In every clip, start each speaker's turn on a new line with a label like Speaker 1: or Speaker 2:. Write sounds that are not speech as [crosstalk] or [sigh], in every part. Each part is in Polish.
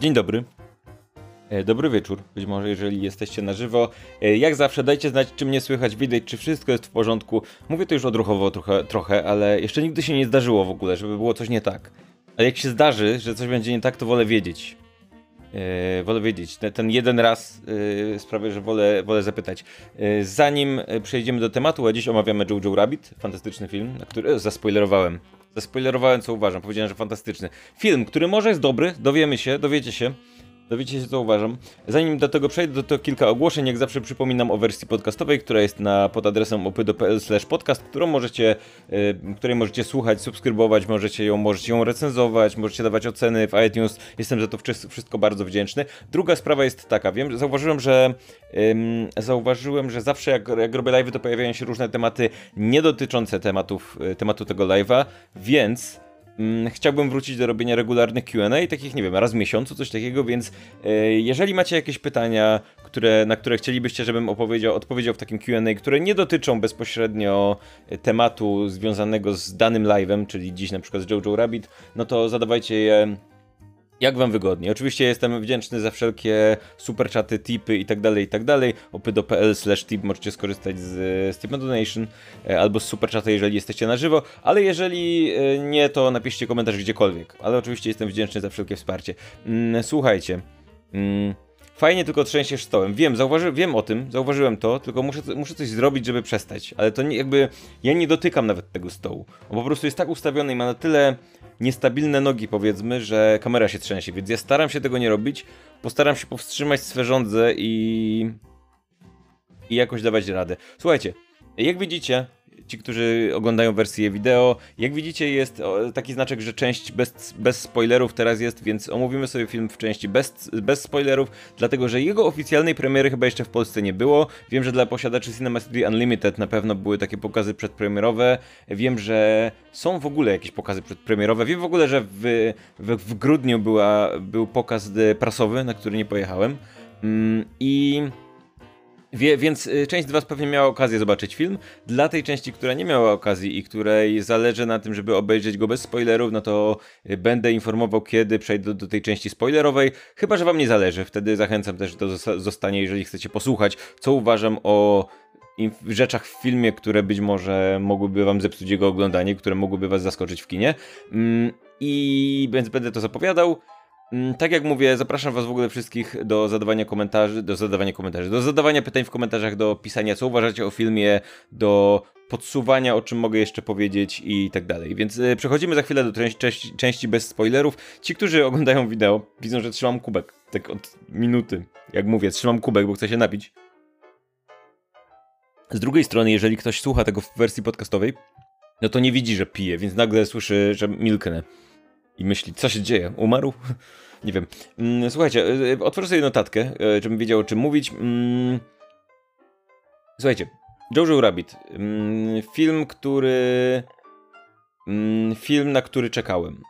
Speaker 1: Dzień dobry. E, Dobry wieczór, być może jeżeli jesteście na żywo. E, Jak zawsze dajcie znać, czy mnie słychać, widać, czy wszystko jest w porządku. Mówię to już odruchowo trochę, trochę, ale jeszcze nigdy się nie zdarzyło w ogóle, żeby było coś nie tak. Ale jak się zdarzy, że coś będzie nie tak, to wolę wiedzieć. E, wolę wiedzieć. Ten, jeden raz e, sprawia, że wolę, wolę zapytać. E, zanim przejdziemy do tematu, a dziś omawiamy Jojo Rabbit, fantastyczny film, który zaspoilerowałem. Zaspoilerowałem, co uważam. Powiedziałem, że fantastyczny. Film, który może jest dobry, dowiemy się, dowiecie się. Dowiecie się, co uważam. Zanim do tego przejdę, to kilka ogłoszeń. Jak zawsze przypominam o wersji podcastowej, która jest na, pod adresem opydo.pl podcast, którą możecie, y, której możecie słuchać, subskrybować, możecie ją, możecie ją recenzować, możecie dawać oceny w iTunes. Jestem za to wszystko bardzo wdzięczny. Druga sprawa jest taka, wiem, zauważyłem, że ym, zauważyłem, że zawsze jak, jak robię live, to pojawiają się różne tematy nie dotyczące tematów, y, tematu tego live'a, więc chciałbym wrócić do robienia regularnych QA, takich, nie wiem, raz w miesiącu, coś takiego, więc e, jeżeli macie jakieś pytania, które, na które chcielibyście, żebym opowiedział, odpowiedział w takim QA, które nie dotyczą bezpośrednio tematu związanego z danym live'em, czyli dziś na przykład z Jojo Rabbit, no to zadawajcie je jak wam wygodnie. Oczywiście jestem wdzięczny za wszelkie super czaty, tipy i tak dalej, i tak dalej. opy.pl slash tip możecie skorzystać z, z Tip Donation e, albo z super chata, jeżeli jesteście na żywo, ale jeżeli e, nie, to napiszcie komentarz gdziekolwiek. Ale oczywiście jestem wdzięczny za wszelkie wsparcie. Mm, słuchajcie. Mm, Fajnie tylko trzęsiesz stołem. Wiem, zauważy, wiem o tym, zauważyłem to, tylko muszę, muszę coś zrobić, żeby przestać. Ale to nie, jakby. Ja nie dotykam nawet tego stołu. On po prostu jest tak ustawiony i ma na tyle niestabilne nogi, powiedzmy, że kamera się trzęsie. Więc ja staram się tego nie robić. Postaram się powstrzymać swe żądze i. i jakoś dawać radę. Słuchajcie, jak widzicie, ci, którzy oglądają wersję wideo. Jak widzicie, jest taki znaczek, że część bez, bez spoilerów teraz jest, więc omówimy sobie film w części bez, bez spoilerów, dlatego że jego oficjalnej premiery chyba jeszcze w Polsce nie było. Wiem, że dla posiadaczy Cinema City Unlimited na pewno były takie pokazy przedpremierowe. Wiem, że są w ogóle jakieś pokazy przedpremierowe. Wiem w ogóle, że w, w, w grudniu była, był pokaz e, prasowy, na który nie pojechałem. Mm, I. Wie, więc y, część z Was pewnie miała okazję zobaczyć film. Dla tej części, która nie miała okazji i której zależy na tym, żeby obejrzeć go bez spoilerów, no to y, będę informował, kiedy przejdę do, tej części spoilerowej. Chyba, że Wam nie zależy. Wtedy zachęcam też do zosta- zostania, jeżeli chcecie posłuchać, co uważam o rzeczach w filmie, które być może mogłyby Wam zepsuć jego oglądanie, które mogłyby Was zaskoczyć w kinie. Mm, I więc będę to zapowiadał. Mm, Tak jak mówię, zapraszam was w ogóle wszystkich do zadawania komentarzy, do zadawania komentarzy, do zadawania pytań w komentarzach, do pisania co uważacie o filmie, do podsuwania o czym mogę jeszcze powiedzieć i tak dalej. Więc y, przechodzimy za chwilę do części, części, bez spoilerów. Ci, którzy oglądają wideo, widzą, że trzymam kubek. Tak od minuty, jak mówię, trzymam kubek, bo chcę się napić. Z drugiej strony, jeżeli ktoś słucha tego w wersji podcastowej, no to nie widzi, że pije, więc nagle słyszy, że milknę. I myśli, co się dzieje? Umarł? [laughs] Nie wiem. Mm, Słuchajcie, y, y, otworzę sobie notatkę, y, żebym wiedział o czym mówić. Mm, Słuchajcie, Jojo Rabbit. Mm, Film, który... Film, na który czekałem.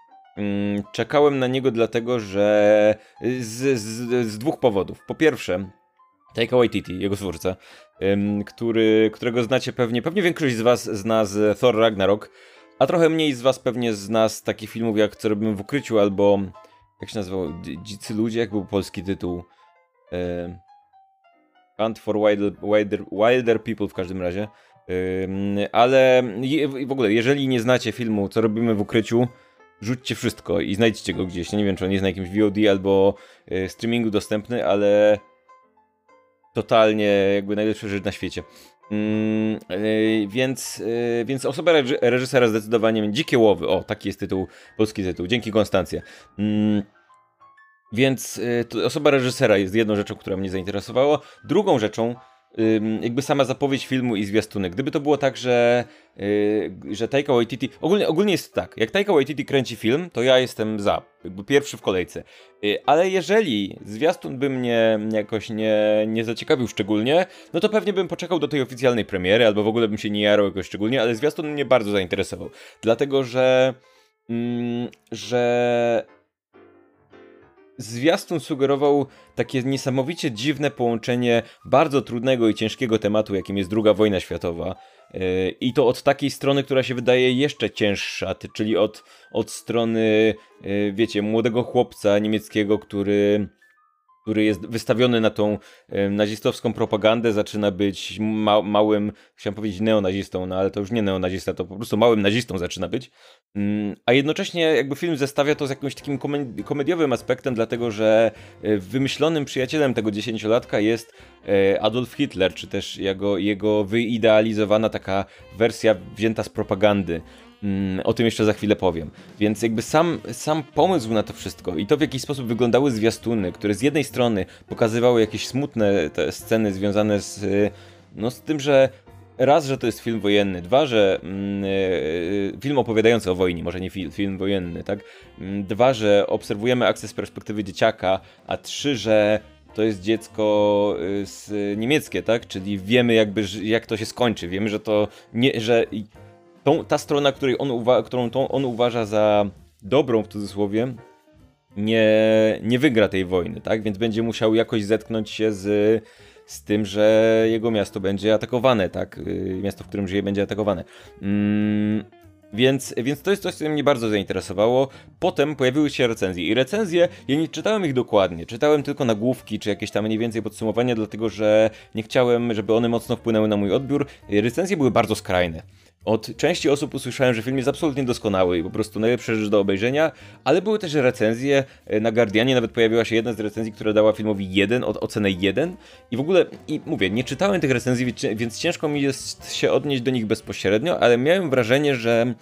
Speaker 1: Czekałem na niego dlatego, że z, z, z dwóch powodów. Po pierwsze, Taika Waititi, jego twórca, który, którego znacie pewnie, pewnie większość z was zna z Thor Ragnarok, a trochę mniej z was pewnie z takich filmów jak Co robimy w ukryciu albo jak się nazywał? Dzi- Dzicy ludzie? Jak był polski tytuł? Ym, Hunt for Wilder, Wilder, Wilder People w każdym razie. Ym, ale je- w ogóle, jeżeli nie znacie filmu Co robimy w ukryciu, rzućcie wszystko i znajdźcie go gdzieś. Nie wiem, czy on jest na jakimś VOD albo y, streamingu dostępny, ale totalnie jakby najlepsza rzecz na świecie. Mm, yy, więc, yy, więc osoba reży- reżysera zdecydowanie Dzikie Łowy, o taki jest tytuł, polski tytuł, dzięki Konstancja. Mm, więc to osoba reżysera jest jedną rzeczą, która mnie zainteresowała. Drugą rzeczą, jakby sama zapowiedź filmu i zwiastunek. Gdyby to było tak, że, yy, że Taika Waititi... Ogólnie, ogólnie jest tak, jak Taika Waititi kręci film, to ja jestem za, jakby pierwszy w kolejce. Yy, ale jeżeli zwiastun by mnie jakoś nie, nie zaciekawił szczególnie, no to pewnie bym poczekał do tej oficjalnej premiery, albo w ogóle bym się nie jarał jakoś szczególnie, ale zwiastun mnie bardzo zainteresował. Dlatego, że... Mm, że zwiastun sugerował takie niesamowicie dziwne połączenie bardzo trudnego i ciężkiego tematu, jakim jest II wojna światowa. E, I to od takiej strony, która się wydaje jeszcze cięższa, czyli od, od strony, e, wiecie, młodego chłopca niemieckiego, który który jest wystawiony na tą nazistowską propagandę, zaczyna być ma małym, chciałem powiedzieć neonazistą, no ale to już nie neonazista, to po prostu małym nazistą zaczyna być. Mm, a jednocześnie jakby film zestawia to z jakimś takim komediowym aspektem, dlatego że e, wymyślonym przyjacielem tego dziesięciolatka jest e, Adolf Hitler, czy też jego, jego wyidealizowana taka wersja wzięta z propagandy. Mm, o tym jeszcze za chwilę powiem. Więc jakby sam, sam pomysł na to wszystko i to w jaki sposób wyglądały zwiastuny, które z jednej strony pokazywały jakieś smutne sceny związane z, no, z tym, że raz, że to jest film wojenny, dwa, że mm, e, film opowiadający o wojnie, może nie film, film wojenny, tak? Mm, dwa, że obserwujemy akcję z perspektywy dzieciaka, a trzy, że to jest dziecko y, z niemieckie, tak? Czyli wiemy jakby, jak to się skończy. Wiemy, że to nie, że tą, ta strona, której on którą on uważa za dobrą w cudzysłowie, nie, nie wygra tej wojny, tak? Więc będzie musiał jakoś zetknąć się z, z tym, że jego miasto będzie atakowane, tak? Y, miasto, w którym żyje, będzie atakowane. Mm, więc, więc to jest coś, co mnie bardzo zainteresowało. Potem pojawiły się recenzje i recenzje, ja nie czytałem ich dokładnie, czytałem tylko nagłówki, czy jakieś tam mniej więcej podsumowania, dlatego że nie chciałem, żeby one mocno wpłynęły na mój odbiór. Recenzje były bardzo skrajne. Od części osób usłyszałem, że film jest absolutnie doskonały i po prostu najlepsza rzecz do obejrzenia, ale były też recenzje, e, na Guardianie nawet pojawiła się jedna z recenzji, która dała filmowi 1, ocenę 1 i w ogóle, i mówię, nie czytałem tych recenzji, więc ciężko mi jest się odnieść do nich bezpośrednio, ale miałem wrażenie, że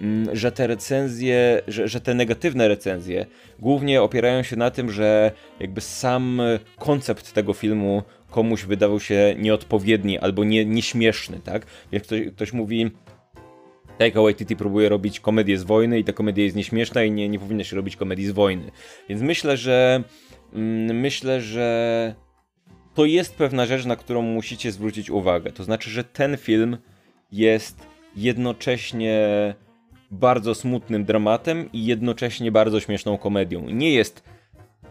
Speaker 1: mm, że te recenzje, że, że te negatywne recenzje głównie opierają się na tym, że jakby sam koncept tego filmu komuś wydawał się nieodpowiedni albo nie, nieśmieszny, tak? Jak ktoś, ktoś mówi, Taika Waititi próbuje robić komedię z wojny i ta komedia jest nieśmieszna i nie, nie powinna się robić komedii z wojny. Więc myślę, że mm, myślę, że to jest pewna rzecz, na którą musicie zwrócić uwagę. To znaczy, że ten film jest jednocześnie bardzo smutnym dramatem i jednocześnie bardzo śmieszną komedią. Nie jest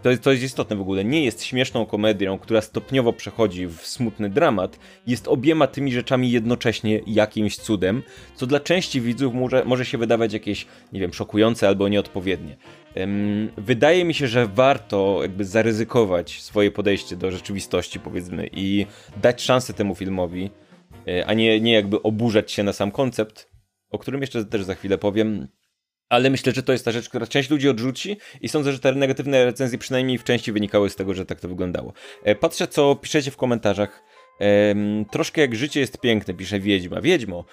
Speaker 1: to jest, to jest istotne w ogóle, nie jest śmieszną komedią, która stopniowo przechodzi w smutny dramat, jest obiema tymi rzeczami jednocześnie jakimś cudem, co dla części widzów może, może się wydawać jakieś, nie wiem, szokujące albo nieodpowiednie. Um, wydaje mi się, że warto jakby zaryzykować swoje podejście do rzeczywistości, powiedzmy, i dać szansę temu filmowi, e, a nie, nie jakby oburzać się na sam koncept, o którym jeszcze też za chwilę powiem. Ale myślę, że to jest ta rzecz, która część ludzi odrzuci i sądzę, że te negatywne recenzje przynajmniej w części wynikały z tego, że tak to wyglądało. E, patrzę, co piszecie w komentarzach. Troszkę jak życie jest piękne, pisze Wiedźma. Wiedźmo,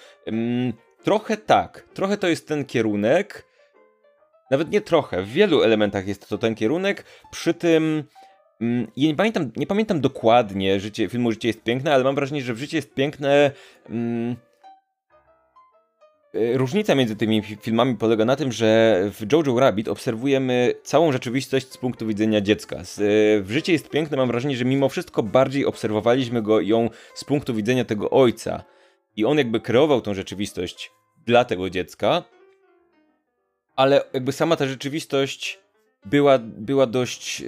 Speaker 1: trochę tak. Trochę to jest ten kierunek. Nawet nie trochę. W wielu elementach jest to ten kierunek. Przy tym... Ja nie pamiętam, nie pamiętam dokładnie życie, filmu Życie jest piękne, ale mam wrażenie, że w Życie jest piękne E, różnica między tymi filmami polega na tym, że w Jojo Rabbit obserwujemy całą rzeczywistość z punktu widzenia dziecka. E, w Życie jest piękne, mam wrażenie, że mimo wszystko bardziej obserwowaliśmy go ją z punktu widzenia tego ojca. I on jakby kreował tą rzeczywistość dla tego dziecka, ale jakby sama ta rzeczywistość była, była dość...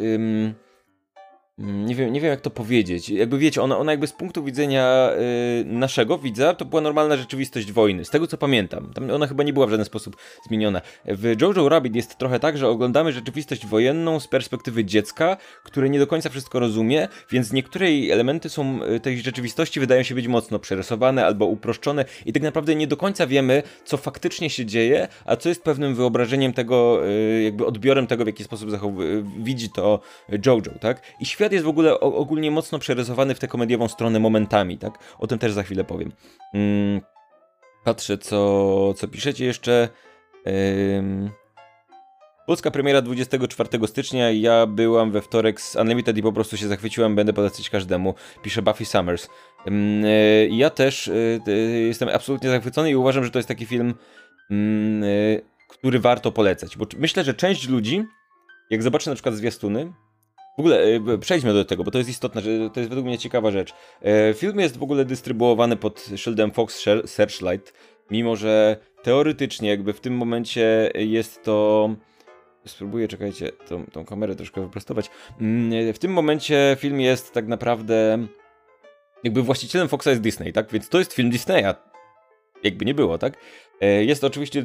Speaker 1: nie wiem, nie wiem jak to powiedzieć. Jakby wiecie, ona, ona jakby z punktu widzenia yy, naszego widza to była normalna rzeczywistość wojny. Z tego co pamiętam. Tam ona chyba nie była w żaden sposób zmieniona. W Jojo Rabbit jest trochę tak, że oglądamy rzeczywistość wojenną z perspektywy dziecka, które nie do końca wszystko rozumie, więc niektóre elementy są y, tej rzeczywistości wydają się być mocno przerysowane albo uproszczone i tak naprawdę nie do końca wiemy, co faktycznie się dzieje, a co jest pewnym wyobrażeniem tego, yy, jakby odbiorem tego, w jaki sposób widzi to Jojo, tak? I świat świat jest w ogóle ogólnie mocno przerysowany w tę komediową stronę momentami, tak? O tym też za chwilę powiem. Mm, patrzę, co, co piszecie jeszcze. Ym... Polska premiera 24 stycznia, ja byłam we wtorek z Unlimited i po prostu się zachwyciłem, będę polecać każdemu, pisze Buffy Summers. Y, ja też y, y, jestem absolutnie zachwycony i uważam, że to jest taki film, mm, który warto polecać, bo myślę, że część ludzi, jak zobaczy na przykład zwiastuny, w ogóle e, przejdźmy do tego, bo to jest istotne, to jest według mnie ciekawa rzecz. E, film jest w ogóle dystrybuowany pod szyldem Fox Searchlight, mimo że teoretycznie jakby w tym momencie jest to spróbuję, czekajcie, tą, tą kamerę troszkę wyprostować. Mm, w tym momencie film jest tak naprawdę jakby właścicielem Foxa jest Disney, tak? Więc to jest film Disneya. Jakby nie było, tak? E, jest oczywiście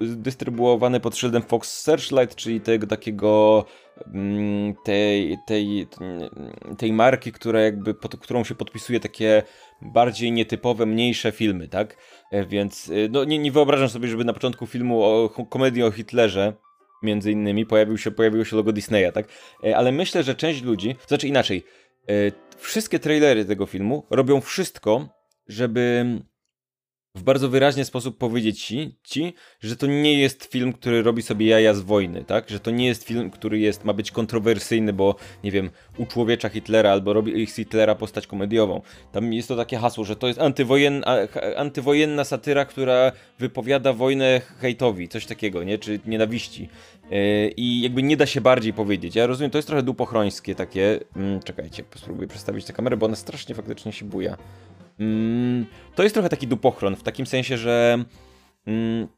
Speaker 1: dystrybuowany pod szyldem Fox Searchlight, czyli tego takiego mm, tej, tej, tej marki, która jakby pod którą się podpisuje takie bardziej nietypowe, mniejsze filmy, tak? E, więc e, no, nie, nie wyobrażam sobie, żeby na początku filmu o komedii o Hitlerze między innymi pojawił się, pojawiło się logo Disneya, tak? Ale myślę, że część ludzi, znaczy inaczej, wszystkie trailery tego filmu robią wszystko, żeby w bardzo wyraźny sposób powiedzieć ci, ci, że to nie jest film, który robi sobie jaja z wojny, tak? Że to nie jest film, który jest, ma być kontrowersyjny, bo nie wiem, uczłowiecza Hitlera albo robi z Hitlera postać komediową. Tam jest to takie hasło, że to jest antywojenna, antywojenna satyra, która wypowiada wojnę hejtowi, coś takiego, nie? Czy nienawiści. Yy, I jakby nie da się bardziej powiedzieć. Ja rozumiem, to jest trochę dupochrońskie takie. Hmm, czekajcie, spróbuję przestawić tę kamerę, bo ona strasznie faktycznie się buja. Mm, to jest trochę taki dupochron, w takim sensie, że. Mm,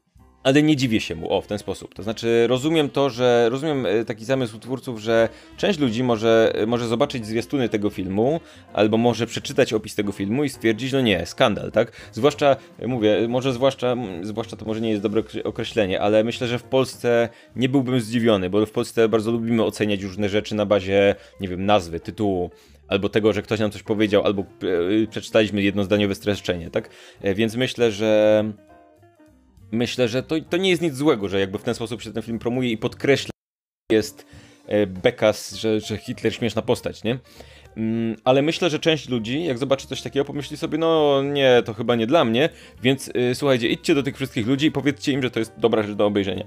Speaker 1: ale nie dziwię się mu, o, w ten sposób. To znaczy, rozumiem to, że. Rozumiem e, taki zamysł twórców, że część ludzi może, e, może zobaczyć zwiastuny tego filmu, albo może przeczytać opis tego filmu i stwierdzić, no nie, skandal, tak? Zwłaszcza, e, mówię, może zwłaszcza, zwłaszcza to może nie jest dobre określenie, ale myślę, że w Polsce nie byłbym zdziwiony, bo w Polsce bardzo lubimy oceniać różne rzeczy na bazie, nie wiem, nazwy, tytułu albo tego, że ktoś nam coś powiedział, albo e, przeczytaliśmy jednozdaniowe streszczenie, tak? E, więc myślę, że myślę, że to, to nie jest nic złego, że jakby w ten sposób się ten film promuje i podkreśla jest e, bekas, że, że Hitler śmieszna postać, nie? Mm, ale myślę, że część ludzi, jak zobaczy coś takiego, pomyśli sobie, no nie, to chyba nie dla mnie, więc słuchajcie, idźcie do tych wszystkich ludzi i powiedzcie im, że to jest dobra rzecz do obejrzenia.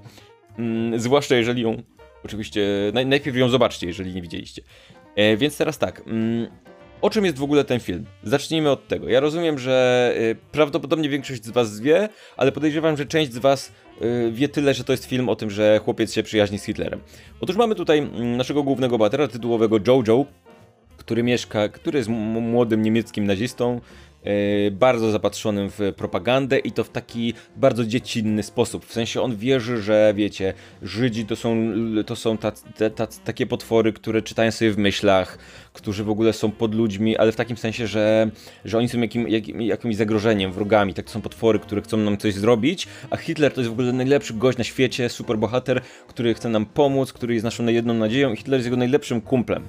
Speaker 1: Yy, zwłaszcza jeżeli ją, oczywiście, naj, najpierw ją zobaczcie, jeżeli nie widzieliście. E, więc teraz tak. Mm, o czym jest w ogóle ten film? Zacznijmy od tego. Ja rozumiem, że y, prawdopodobnie większość z Was wie, ale podejrzewam, że część z Was y, wie tyle, że to jest film o tym, że chłopiec się przyjaźni z Hitlerem. Otóż mamy tutaj mm, naszego głównego bohatera tytułowego Jojo, który mieszka, który jest młodym niemieckim nazistą, bardzo zapatrzonym w propagandę i to w taki bardzo dziecinny sposób. W sensie on wierzy, że wiecie, Żydzi to są, to są takie potwory, które czytają sobie w myślach, którzy w ogóle są pod ludźmi, ale w takim sensie, że, że oni są jakim, jakim, jakimś zagrożeniem, wrogami. Tak to są potwory, które chcą nam coś zrobić, a Hitler to jest w ogóle najlepszy gość na świecie, super bohater, który chce nam pomóc, który jest naszą jedną nadzieją i Hitler jest jego najlepszym kumplem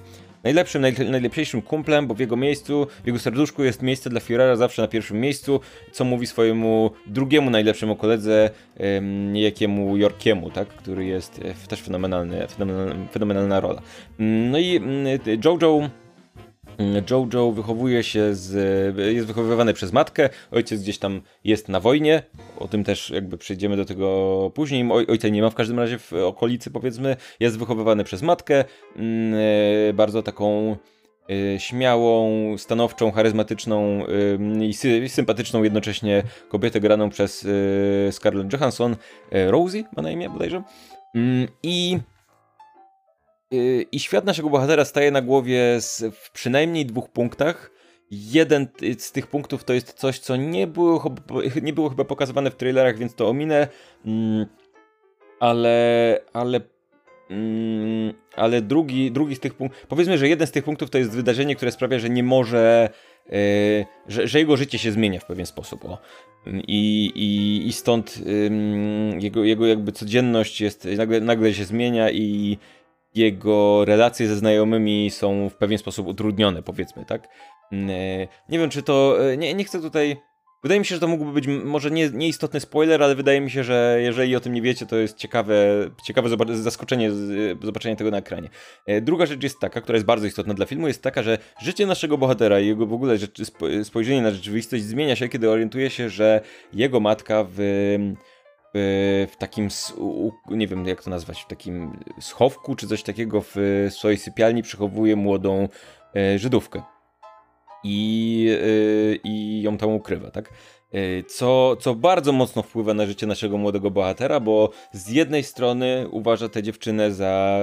Speaker 1: najlepszym, naj, najlepszym kumplem, bo w jego miejscu, w jego serduszku jest miejsce dla Führera zawsze na pierwszym miejscu, co mówi swojemu drugiemu najlepszemu koledze, um, jakiemu Yorkiemu, tak, który jest e, też fenomenalny, fenomenalna, fenomenalna rola. Mm, no i mm, Jojo Jojo wychowuje się z, jest wychowywany przez matkę, ojciec gdzieś tam jest na wojnie, o tym też jakby przejdziemy do tego później, Oj, ojca nie ma w każdym razie w okolicy powiedzmy, jest wychowywany przez matkę, mm, e, bardzo taką e, śmiałą, stanowczą, charyzmatyczną e, i sy sympatyczną jednocześnie kobietę graną przez Scarlett Johansson, Rosie ma na imię bodajże, mm, i I świat naszego bohatera staje na głowie z, w przynajmniej dwóch punktach. Jeden z tych punktów to jest coś, co nie było, nie było chyba pokazywane w trailerach, więc to ominę. Mm, ale, ale mm, ale drugi, drugi z tych punktów, powiedzmy, że jeden z tych punktów to jest wydarzenie, które sprawia, że nie może, yy, że, że, jego życie się zmienia w pewien sposób. O. I, i, i stąd jego, jego jakby codzienność jest, nagle, nagle się zmienia i, jego relacje ze znajomymi są w pewien sposób utrudnione, powiedzmy, tak? Mm, e, nie wiem, czy to. E, nie, nie chcę tutaj. Wydaje mi się, że to mógłby być może nie, nieistotny spoiler, ale wydaje mi się, że jeżeli o tym nie wiecie, to jest ciekawe, ciekawe zaskoczenie zobaczenia tego na ekranie. E, druga rzecz jest taka, która jest bardzo istotna dla filmu, jest taka, że życie naszego bohatera i jego w ogóle spojrzenie na rzeczywistość zmienia się, kiedy orientuje się, że jego matka w w takim, nie wiem jak to nazwać, w takim schowku czy coś takiego w swojej sypialni przechowuje młodą e, Żydówkę. I, e, i ją tam ukrywa, tak? E, co, co bardzo mocno wpływa na życie naszego młodego bohatera, bo z jednej strony uważa tę dziewczynę za,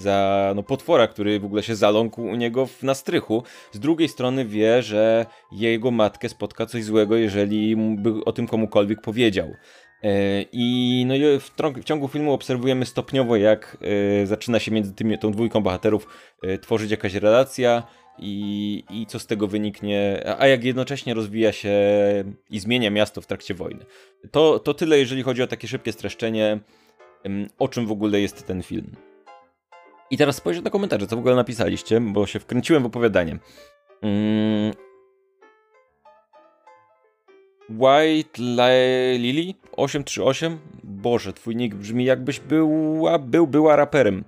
Speaker 1: za no, potwora, który w ogóle się zaląkł u niego w, na strychu. Z drugiej strony wie, że jego matkę spotka coś złego, jeżeli by o tym komukolwiek powiedział. I no i w, w, ciągu filmu obserwujemy stopniowo, jak zaczyna się między tymi, tą dwójką bohaterów tworzyć jakaś relacja i, i co z tego wyniknie, a jak jednocześnie rozwija się i zmienia miasto w trakcie wojny. To, to tyle, jeżeli chodzi o takie szybkie streszczenie, o czym w ogóle jest ten film. I teraz spojrzę na komentarze, co w ogóle napisaliście, bo się wkręciłem w opowiadanie. Mm. White Lily 838? Boże, twój nick brzmi jakbyś była, był, była raperem.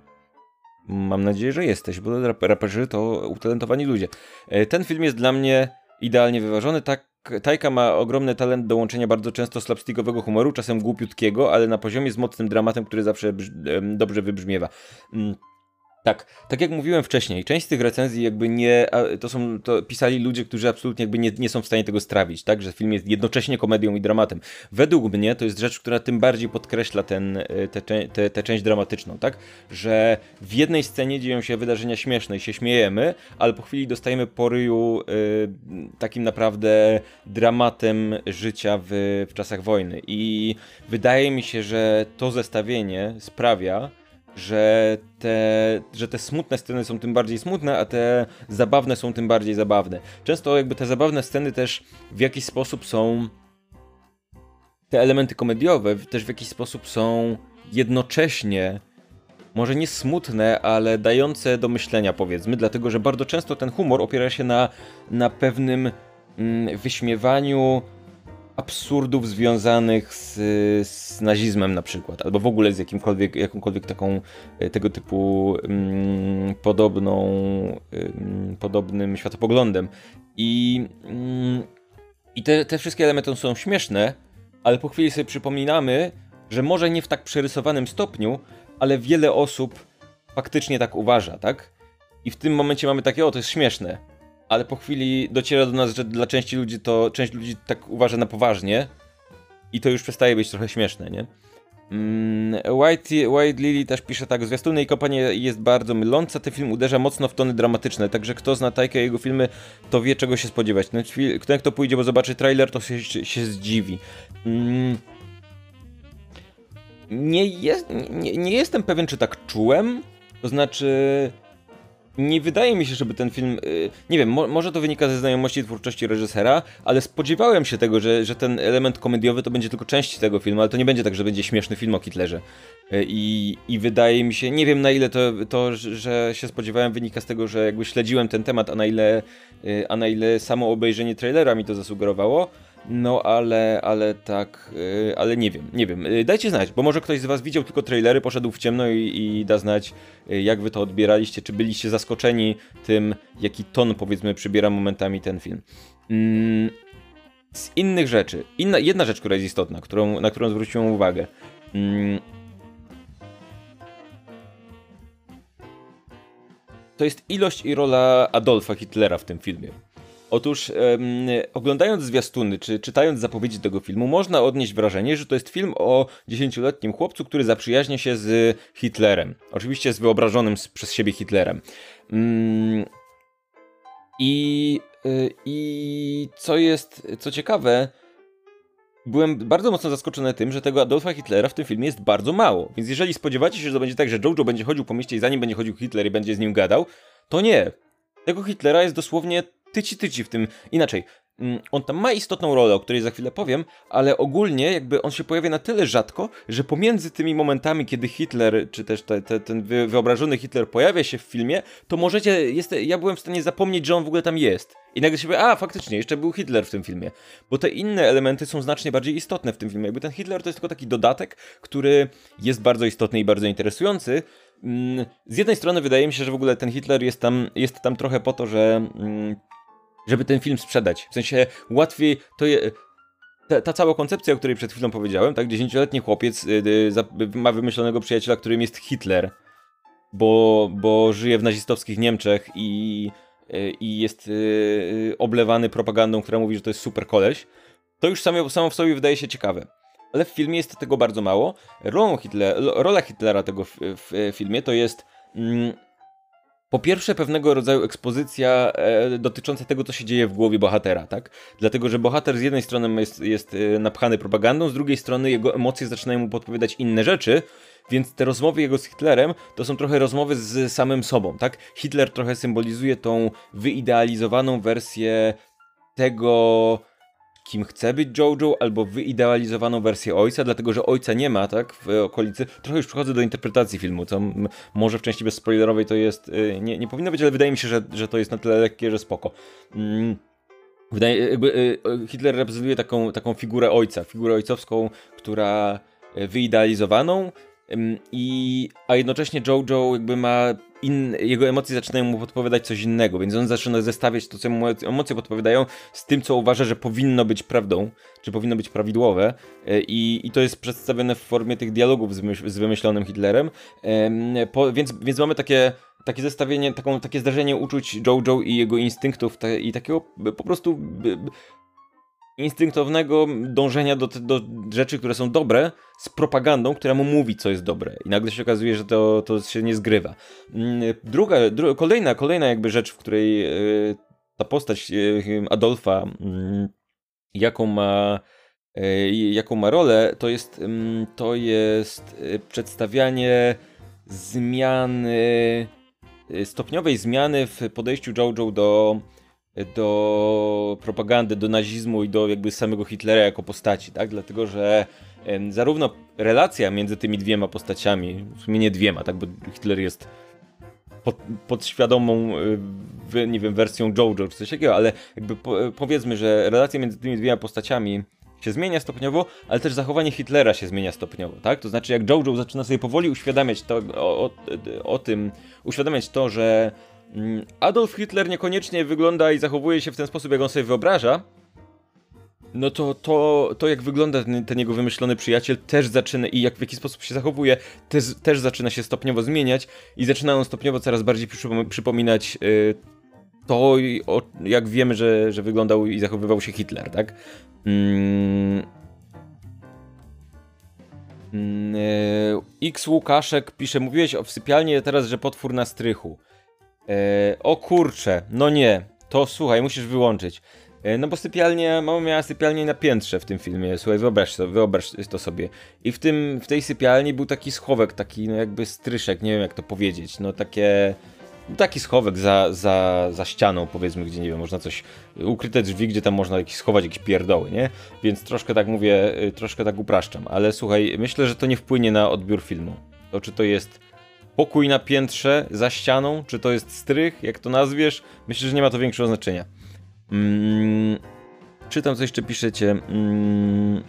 Speaker 1: Mam nadzieję, że jesteś, bo raperzy to utalentowani ludzie. E, ten film jest dla mnie idealnie wyważony. Tak, Tajka ma ogromny talent do łączenia bardzo często slapstickowego humoru, czasem głupiutkiego, ale na poziomie z mocnym dramatem, który zawsze dobrze wybrzmiewa. Tak, tak jak mówiłem wcześniej, część z tych recenzji jakby nie, to są, to pisali ludzie, którzy absolutnie jakby nie, nie są w stanie tego strawić, tak, że film jest jednocześnie komedią i dramatem. Według mnie to jest rzecz, która tym bardziej podkreśla ten, tę te, część dramatyczną, tak, że w jednej scenie dzieją się wydarzenia śmieszne i się śmiejemy, ale po chwili dostajemy po ryju y, takim naprawdę dramatem życia w, w czasach wojny. I wydaje mi się, że to zestawienie sprawia, że te, że te smutne sceny są tym bardziej smutne, a te zabawne są tym bardziej zabawne. Często jakby te zabawne sceny też w jakiś sposób są te elementy komediowe też w jakiś sposób są jednocześnie może nie smutne, ale dające do myślenia powiedzmy, dlatego że bardzo często ten humor opiera się na, na pewnym mm, wyśmiewaniu absurdów związanych z, z, nazizmem na przykład, albo w ogóle z jakimkolwiek, jakąkolwiek taką e, tego typu mm, podobną, mm, podobnym światopoglądem. I, mm, i te, te wszystkie elementy są śmieszne, ale po chwili sobie przypominamy, że może nie w tak przerysowanym stopniu, ale wiele osób faktycznie tak uważa, tak? I w tym momencie mamy takie, o, to jest śmieszne ale po chwili dociera do nas, że dla części ludzi to część ludzi tak uważa na poważnie i to już przestaje być trochę śmieszne, nie? Mm, White, White Lily też pisze tak, zwiastuny i kopanie jest bardzo myląca, ten film uderza mocno w tony dramatyczne, także kto zna Tajkę jego filmy, to wie czego się spodziewać. Ten film, kto, kto pójdzie, bo zobaczy trailer, to się, się zdziwi. Mm, nie, jest, nie, nie jestem pewien, czy tak czułem, to znaczy nie wydaje mi się, żeby ten film. Y, nie wiem, mo może to wynika ze znajomości twórczości reżysera, ale spodziewałem się tego, że, że ten element komediowy to będzie tylko część tego filmu, ale to nie będzie tak, że będzie śmieszny film o Hitlerze. Y, I, i wydaje mi się, nie wiem na ile to, to, że się spodziewałem, wynika z tego, że jakby śledziłem ten temat, a na ile, y, a na ile samo obejrzenie trailera mi to zasugerowało. No ale, ale tak, yy, ale nie wiem, nie wiem. Yy, dajcie znać, bo może ktoś z was widział tylko trailery, poszedł w ciemno i, i da znać, yy, jak wy to odbieraliście, czy byliście zaskoczeni tym, jaki ton powiedzmy przybiera momentami ten film. Mm, z innych rzeczy, inna, jedna rzecz, która jest istotna, którą, na którą zwróciłem uwagę. Mm, to jest ilość i rola Adolfa Hitlera w tym filmie. Otóż oglądając zwiastuny, czy czytając zapowiedzi tego filmu, można odnieść wrażenie, że to jest film o dziesięcioletnim chłopcu, który zaprzyjaźnia się z Hitlerem. Oczywiście z wyobrażonym przez siebie Hitlerem. Um, i, y, I co jest, co ciekawe, byłem bardzo mocno zaskoczony tym, że tego Adolfa Hitlera w tym filmie jest bardzo mało. Więc jeżeli spodziewacie się, że to będzie tak, że Jojo będzie chodził po mieście i zanim będzie chodził Hitler i będzie z nim gadał, to nie. Tego Hitlera jest dosłownie tyci tyci w tym. Inaczej, mm, on tam ma istotną rolę, o której za chwilę powiem, ale ogólnie jakby on się pojawia na tyle rzadko, że pomiędzy tymi momentami, kiedy Hitler, czy też te, te, ten wyobrażony Hitler pojawia się w filmie, to możecie, jest, ja byłem w stanie zapomnieć, że on w ogóle tam jest. I nagle się powie, a faktycznie, jeszcze był Hitler w tym filmie. Bo te inne elementy są znacznie bardziej istotne w tym filmie. Jakby ten Hitler to jest tylko taki dodatek, który jest bardzo istotny i bardzo interesujący, mm, z jednej strony wydaje mi się, że w ogóle ten Hitler jest tam, jest tam trochę po to, że mm, żeby ten film sprzedać. W sensie łatwiej to je, ta, ta, cała koncepcja, o której przed chwilą powiedziałem, tak, dziesięcioletni chłopiec y, y, ma wymyślonego przyjaciela, którym jest Hitler, bo, bo żyje w nazistowskich Niemczech i, y, i jest oblewany propagandą, która mówi, że to jest super koleś, to już samo, samo w sobie wydaje się ciekawe. Ale w filmie jest tego bardzo mało. Rolą Hitler, rola Hitlera tego w, w filmie to jest mm, po pierwsze, pewnego rodzaju ekspozycja e, dotycząca tego, co się dzieje w głowie bohatera, tak? Dlatego, że bohater z jednej strony jest, jest e, napchany propagandą, z drugiej strony jego emocje zaczynają mu podpowiadać inne rzeczy, więc te rozmowy jego z Hitlerem to są trochę rozmowy z samym sobą, tak? Hitler trochę symbolizuje tą wyidealizowaną wersję tego, kim chce być Jojo, albo wyidealizowaną wersję ojca, dlatego że ojca nie ma, tak, w okolicy. Trochę już przechodzę do interpretacji filmu, co może w części bezspoilerowej to jest, y, nie, nie powinno być, ale wydaje mi się, że, że to jest na tyle lekkie, że spoko. Mm. Wydaje, jakby y, y, Hitler reprezentuje taką, taką figurę ojca, figurę ojcowską, która wyidealizowaną, i, a jednocześnie Jojo jakby ma in, jego emocje zaczynają mu podpowiadać coś innego, więc on zaczyna zestawiać to, co mu emocje podpowiadają z tym, co uważa, że powinno być prawdą, czy powinno być prawidłowe. E, i, i to jest przedstawione w formie tych dialogów z, z wymyślonym Hitlerem, po, więc, więc mamy takie takie zestawienie, taką, takie zdarzenie uczuć Jojo i jego instynktów i takiego po prostu instynktownego dążenia do, do rzeczy, które są dobre, z propagandą, która mu mówi, co jest dobre. I nagle się okazuje, że to, to się nie zgrywa. Mm, druga, dru kolejna, kolejna jakby rzecz, w której yy, ta postać yy, Adolfa, yy, jaką ma jaką ma rolę, to jest, mm, to jest przedstawianie zmiany, stopniowej zmiany w podejściu Jojo do do propagandy, do nazizmu i do jakby samego Hitlera jako postaci, tak? Dlatego, że zarówno relacja między tymi dwiema postaciami, w sumie nie dwiema, tak? Bo Hitler jest pod, podświadomą, y, nie wiem, wersją Jojo czy coś takiego, ale jakby powiedzmy, że relacja między tymi dwiema postaciami się zmienia stopniowo, ale też zachowanie Hitlera się zmienia stopniowo, tak? To znaczy, jak Jojo zaczyna sobie powoli uświadamiać to, o, o, o tym, uświadamiać to, że Adolf Hitler niekoniecznie wygląda i zachowuje się w ten sposób, jak on sobie wyobraża, no to, to, to jak wygląda ten, ten, jego wymyślony przyjaciel też zaczyna i jak w jaki sposób się zachowuje, też, też zaczyna się stopniowo zmieniać i zaczyna on stopniowo coraz bardziej przypominać y, to, o, jak wiemy, że, że wyglądał i zachowywał się Hitler, tak? Mm. Mm, y, X Łukaszek pisze, mówiłeś o w sypialni teraz, że potwór na strychu. E, o kurcze, no nie, to słuchaj, musisz wyłączyć. E, no bo sypialnia, mama miała sypialnię na piętrze w tym filmie, słuchaj, wyobraź to, wyobraź to sobie. I w tym, w tej sypialni był taki schowek, taki no jakby stryszek, nie wiem jak to powiedzieć, no takie... Taki schowek za, za, za ścianą, powiedzmy, gdzie nie wiem, można coś, ukryte drzwi, gdzie tam można jakieś, schować jakieś pierdoły, nie? Więc troszkę tak mówię, y, troszkę tak upraszczam, ale słuchaj, myślę, że to nie wpłynie na odbiór filmu. To czy to jest pokój na piętrze, za ścianą, czy to jest strych, jak to nazwiesz, myślę, że nie ma to większego znaczenia. Mm, czytam, co jeszcze piszecie. Mm.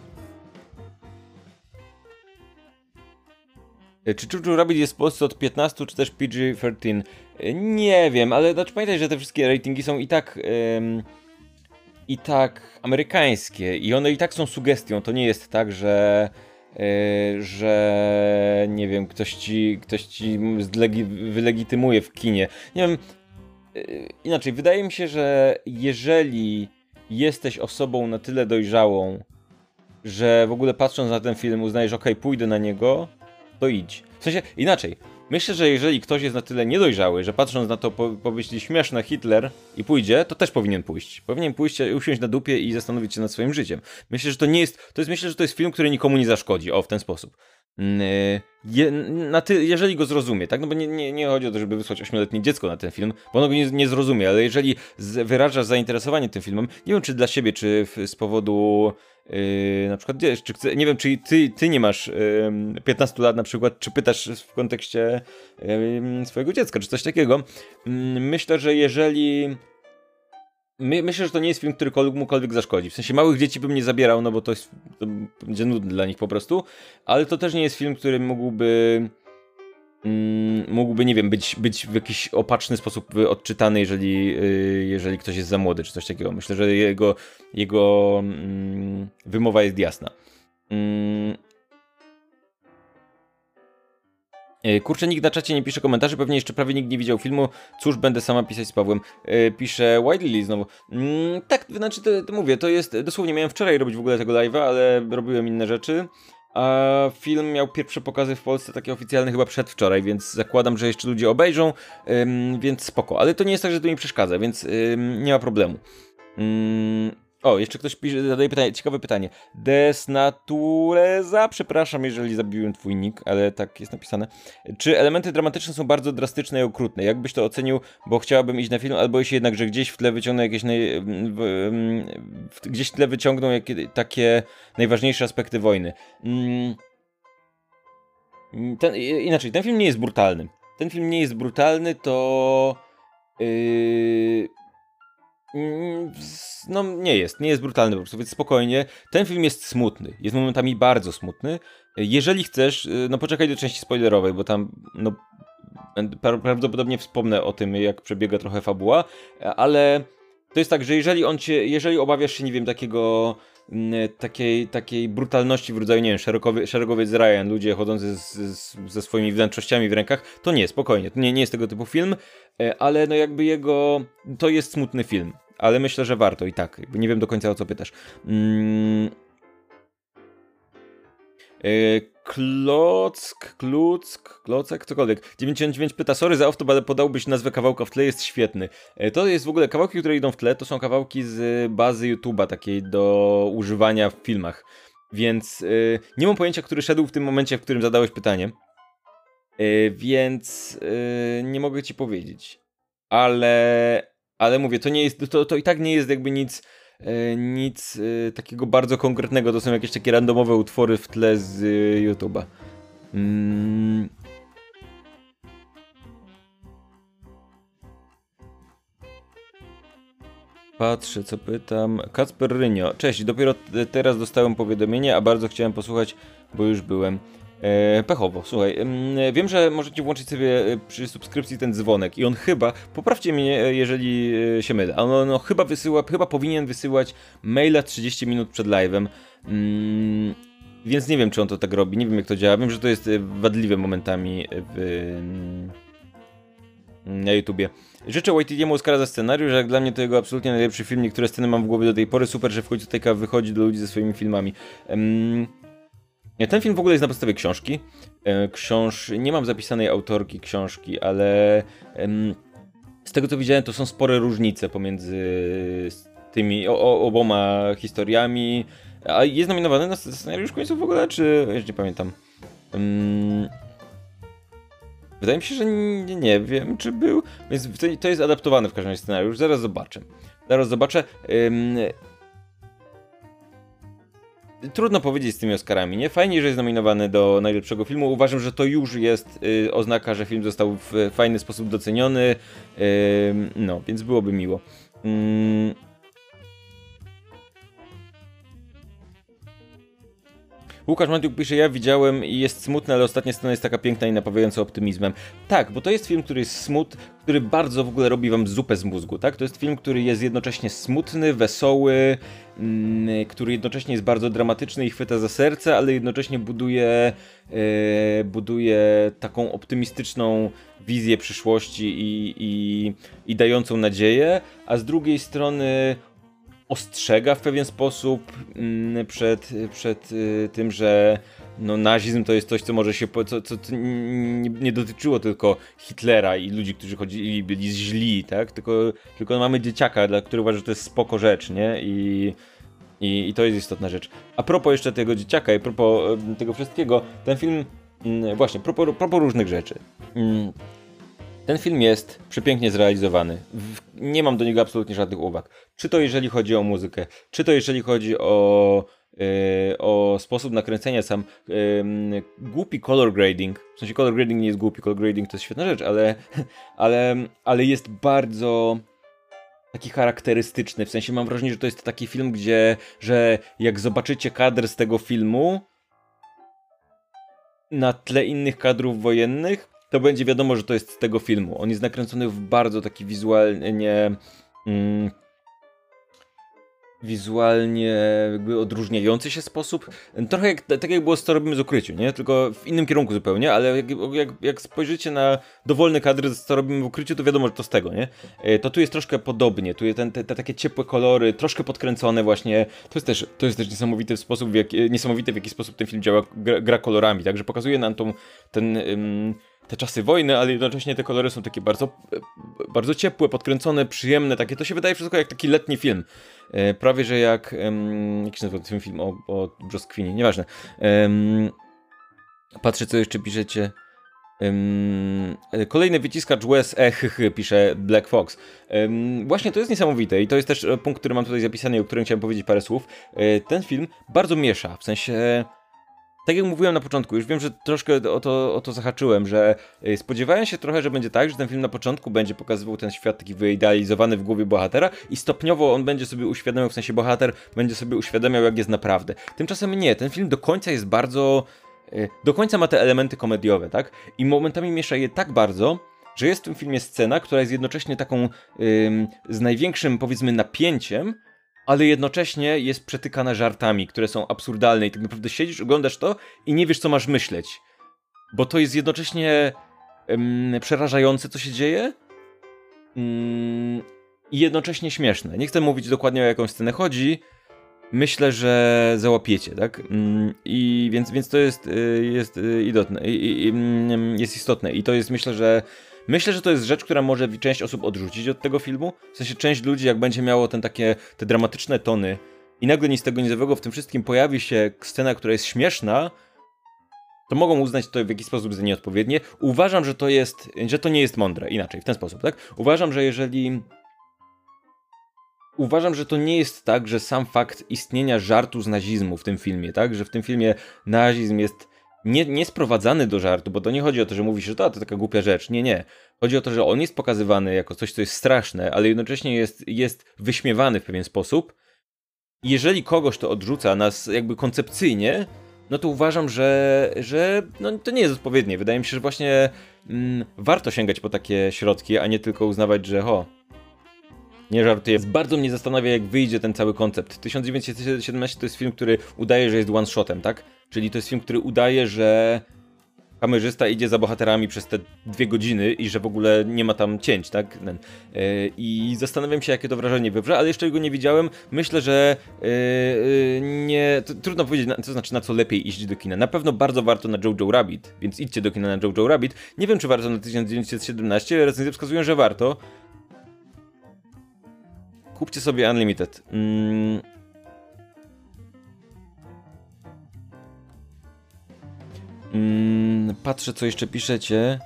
Speaker 1: Czy Chuchu Rabbit jest w Polsce od 15 czy też PG-13? Nie wiem, ale znaczy pamiętaj, że te wszystkie ratingi są i tak ym, i tak amerykańskie i one i tak są sugestią. To nie jest tak, że że nie wiem, ktoś ci, ktoś ci wylegitymuje w kinie. Nie wiem, yy, inaczej, wydaje mi się, że jeżeli jesteś osobą na tyle dojrzałą, że w ogóle patrząc na ten film uznajesz, ok, pójdę na niego, to idź. W sensie, inaczej, Myślę, że jeżeli ktoś jest na tyle niedojrzały, że patrząc na to po, pomyśli śmieszne Hitler i pójdzie, to też powinien pójść. Powinien pójść, usiąść na dupie i zastanowić się nad swoim życiem. Myślę, że to nie jest, to jest myślę, że to jest film, który nikomu nie zaszkodzi, o, w ten sposób. Mm, y, je, na ty, jeżeli go zrozumie, tak? No bo nie, nie, nie chodzi o to, żeby wysłać ośmioletnie dziecko na ten film, bo ono go nie, nie zrozumie, ale jeżeli z, wyrażasz zainteresowanie tym filmem, nie wiem czy dla siebie, czy w, z powodu Yy, na przykład, czy chce, nie wiem, czy ty, ty nie masz yy, 15 lat na przykład, czy pytasz w kontekście yy, swojego dziecka, czy coś takiego. Mm, myślę, że jeżeli... My, myślę, że to nie jest film, który komukolwiek zaszkodzi. W sensie małych dzieci bym nie zabierał, no bo to, jest, to będzie nudne dla nich po prostu, ale to też nie jest film, który mógłby mógłby, nie wiem, być, być w jakiś opaczny sposób odczytany, jeżeli, y, jeżeli ktoś jest za młody, czy coś takiego. Myślę, że jego, jego mm, wymowa jest jasna. Mm. Y, kurczę, nikt na czacie nie pisze komentarzy, pewnie jeszcze prawie nikt nie widział filmu. Cóż, będę sama pisać z Pawłem. Y, pisze White znowu. tak, znaczy, to, to mówię, to jest, dosłownie miałem wczoraj robić w ogóle tego live'a, ale robiłem inne rzeczy film miał pierwsze pokazy w Polsce takie oficjalne chyba przedwczoraj, więc zakładam, że jeszcze ludzie obejrzą, więc spoko. Ale to nie jest tak, że to mi przeszkadza, więc nie ma problemu. O, jeszcze ktoś pisze, zadaje pytanie, ciekawe pytanie. Desnatureza, przepraszam, jeżeli zabiłem twój nick, ale tak jest napisane. Czy elementy dramatyczne są bardzo drastyczne i okrutne? Jak byś to ocenił, bo chciałabym iść na film, albo jeśli jednak, że gdzieś w tle wyciągną jakieś naj... w, w, gdzieś w tle wyciągną jakie, takie najważniejsze aspekty wojny. Mm. Ten, inaczej, ten film nie jest brutalny. Ten film nie jest brutalny, to... Yy no nie jest, nie jest brutalny po prostu, więc spokojnie. Ten film jest smutny, jest momentami bardzo smutny. Jeżeli chcesz, y, no poczekaj do części spoilerowej, bo tam no prawdopodobnie wspomnę o tym, jak przebiega trochę fabuła, ale to jest tak, że jeżeli on cię, jeżeli obawiasz się, nie wiem, takiego mm, takiej, takiej brutalności w rodzaju, nie wiem, szeregowie, szeregowiec Ryan, ludzie chodzący z, z, ze swoimi wnętrznościami w rękach, to nie, spokojnie, to nie, nie jest tego typu film, e, ale no jakby jego, to jest smutny film ale myślę, że warto i tak. Nie wiem do końca o co pytasz. Mm. E, Klock, Kluck, Klocek, cokolwiek. 99 pyta, sorry za off ale podałbyś nazwę kawałka w tle, jest świetny. E, to jest w ogóle, kawałki, które idą w tle, to są kawałki z bazy YouTube'a, takiej do używania w filmach. Więc yy, nie mam pojęcia, który szedł w tym momencie, w którym zadałeś pytanie. Yy, więc yy, nie mogę ci powiedzieć. Ale ale mówię, to nie jest, to, to i tak nie jest jakby nic, e, nic e, takiego bardzo konkretnego. To są jakieś takie randomowe utwory w tle z e, YouTube'a. Mm. Patrzę, co pytam. Kacper Rynio. Cześć, dopiero teraz dostałem powiadomienie, a bardzo chciałem posłuchać, bo już byłem. E, pechowo, słuchaj, wiem, że możecie włączyć sobie e, przy subskrypcji ten dzwonek i on chyba, poprawcie mnie, e, jeżeli się mylę, on, on chyba wysyła, chyba powinien wysyłać maila 30 minut przed live'em, mm, więc nie wiem, czy on to tak robi, nie wiem jak to działa, wiem, że to jest wadliwe momentami w, na YouTubie. Życzę Waititiemu Oscara za scenariusz, jak dla mnie to jego absolutnie najlepszy film, niektóre sceny mam w głowie do tej pory, super, że w końcu Tejka wychodzi do ludzi ze swoimi filmami. Um, ten film w ogóle jest na podstawie książki. E, książ... Nie mam zapisanej autorki książki, ale z tego co widziałem, to są spore różnice pomiędzy tymi o, oboma historiami. A jest nominowany na scenariusz końcu w ogóle, czy już nie pamiętam. Wydaje mi się, że nie, nie wiem, czy był. Więc to jest adaptowany w każdym razie scenariusz. Zaraz zobaczę. Zaraz zobaczę trudno powiedzieć z tymi Oscarami, nie? Fajnie, że jest nominowany do najlepszego filmu. Uważam, że to już jest y, oznaka, że film został w fajny sposób doceniony. Y, no, więc byłoby miło. Y, Łukasz Mantiuk pisze, ja widziałem i jest smutny, ale ostatnia scena jest taka piękna i napawiająca optymizmem. Tak, bo to jest film, który jest smut, który bardzo w ogóle robi wam zupę z mózgu, tak? To jest film, który jest jednocześnie smutny, wesoły, mm, który jednocześnie jest bardzo dramatyczny i chwyta za serce, ale jednocześnie buduje, yy, buduje taką optymistyczną wizję przyszłości i, i, i dającą nadzieję, a z drugiej strony ostrzega w pewien sposób mm, przed, przed y, tym, że no, nazizm to jest coś, co może się, co, co, nie, dotyczyło tylko Hitlera i ludzi, którzy chodzili, byli źli, tak? Tylko, tylko mamy dzieciaka, dla którego uważa, że to jest spoko rzecz, nie? I, i, I to jest istotna rzecz. A propos jeszcze tego dzieciaka i propos tego wszystkiego, ten film, mm, właśnie, propos, propos różnych rzeczy. Ten film jest przepięknie zrealizowany. Nie mam do niego absolutnie żadnych uwag. Czy to jeżeli chodzi o muzykę, czy to jeżeli chodzi o, yy, o sposób nakręcenia sam. Yy, głupi color grading. W sensie color grading nie jest głupi, color grading to jest świetna rzecz, ale, [laughs] ale, ale jest bardzo taki charakterystyczny. W sensie mam wrażenie, że to jest taki film, gdzie, że jak zobaczycie kadr z tego filmu na tle innych kadrów wojennych, to będzie wiadomo, że to jest z tego filmu. On jest nakręcony w bardzo taki wizualnie. Mm, wizualnie jakby odróżniający się sposób. Trochę jak, tak jak było z robimy z ukryciu, nie? Tylko w innym kierunku zupełnie, ale jak, jak, jak spojrzycie na dowolne kadry z robimy w ukryciu, to wiadomo, że to z tego, nie? E, to tu jest troszkę podobnie, tu jest ten, te, te takie ciepłe kolory, troszkę podkręcone właśnie. To jest też, to jest też niesamowity sposób, w jak, niesamowity w jaki sposób ten film działa, gra, gra kolorami, także pokazuje nam tą, ten... Um, te czasy wojny, ale jednocześnie te kolory są takie bardzo, bardzo ciepłe, podkręcone, przyjemne, takie, to się wydaje wszystko jak taki letni film. E, prawie, że jak, um, jak się nazywa ten film o, o brzoskwinie, nieważne. Patrzę, co jeszcze piszecie. Um, kolejny wyciskacz łez, ech, pisze Black Fox. Um, właśnie to jest niesamowite i to jest też punkt, który mam tutaj zapisany, o którym chciałem powiedzieć parę słów. E, ten film bardzo miesza, w sensie tak jak mówiłem na początku, już wiem, że troszkę o to, o to zahaczyłem, że y, spodziewałem się trochę, że będzie tak, że ten film na początku będzie pokazywał ten świat taki wyidealizowany w głowie bohatera i stopniowo on będzie sobie uświadamiał, w sensie bohater będzie sobie uświadamiał, jak jest naprawdę. Tymczasem nie, ten film do końca jest bardzo... Y, do końca ma te elementy komediowe, tak? I momentami miesza je tak bardzo, że jest w tym filmie scena, która jest jednocześnie taką z największym, powiedzmy, napięciem, ale jednocześnie jest przetykana żartami, które są absurdalne i tak naprawdę siedzisz, oglądasz to i nie wiesz, co masz myśleć. Bo to jest jednocześnie przerażające, co się dzieje mm, i jednocześnie śmieszne. Nie chcę mówić dokładnie o jaką scenę chodzi, myślę, że załapiecie, tak? Mm, I więc, więc to jest, y, jest y, mm, jest istotne i to jest myślę, że Myślę, że to jest rzecz, która może część osób odrzucić od tego filmu. W sensie część ludzi, jak będzie miało ten takie, te dramatyczne tony i nagle nic tego niezłego w tym wszystkim pojawi się scena, która jest śmieszna, to mogą uznać to w jakiś sposób za nieodpowiednie. Uważam, że to jest, że to nie jest mądre. Inaczej, w ten sposób, tak? Uważam, że jeżeli uważam, że to nie jest tak, że sam fakt istnienia żartu z nazizmu w tym filmie, tak? Że w tym filmie nazizm jest nie, nie sprowadzany do żartu, bo to nie chodzi o to, że mówi się, że to, to taka głupia rzecz. Nie, nie. Chodzi o to, że on jest pokazywany jako coś, co jest straszne, ale jednocześnie jest, jest wyśmiewany w pewien sposób. Jeżeli kogoś to odrzuca nas jakby koncepcyjnie, no to uważam, że, że no, to nie jest odpowiednie. Wydaje mi się, że właśnie mm, warto sięgać po takie środki, a nie tylko uznawać, że ho, nie żartuję. Bardzo mnie zastanawia, jak wyjdzie ten cały koncept. 1917 to jest film, który udaje, że jest one-shotem, tak? Czyli to jest film, który udaje, że kamerzysta idzie za bohaterami przez te dwie godziny i że w ogóle nie ma tam cięć, tak? E, I zastanawiam się, jakie to wrażenie wywrze, ale jeszcze go nie widziałem. Myślę, że e, e, nie. trudno powiedzieć, co znaczy na co lepiej iść do kina. Na pewno bardzo warto na Jojo Rabbit, więc idźcie do kina na Jojo Rabbit. Nie wiem, czy warto na 1917, recenzje wskazują, że warto. Kupcie sobie Unlimited. Mm. Mm, patrzę, co jeszcze piszecie.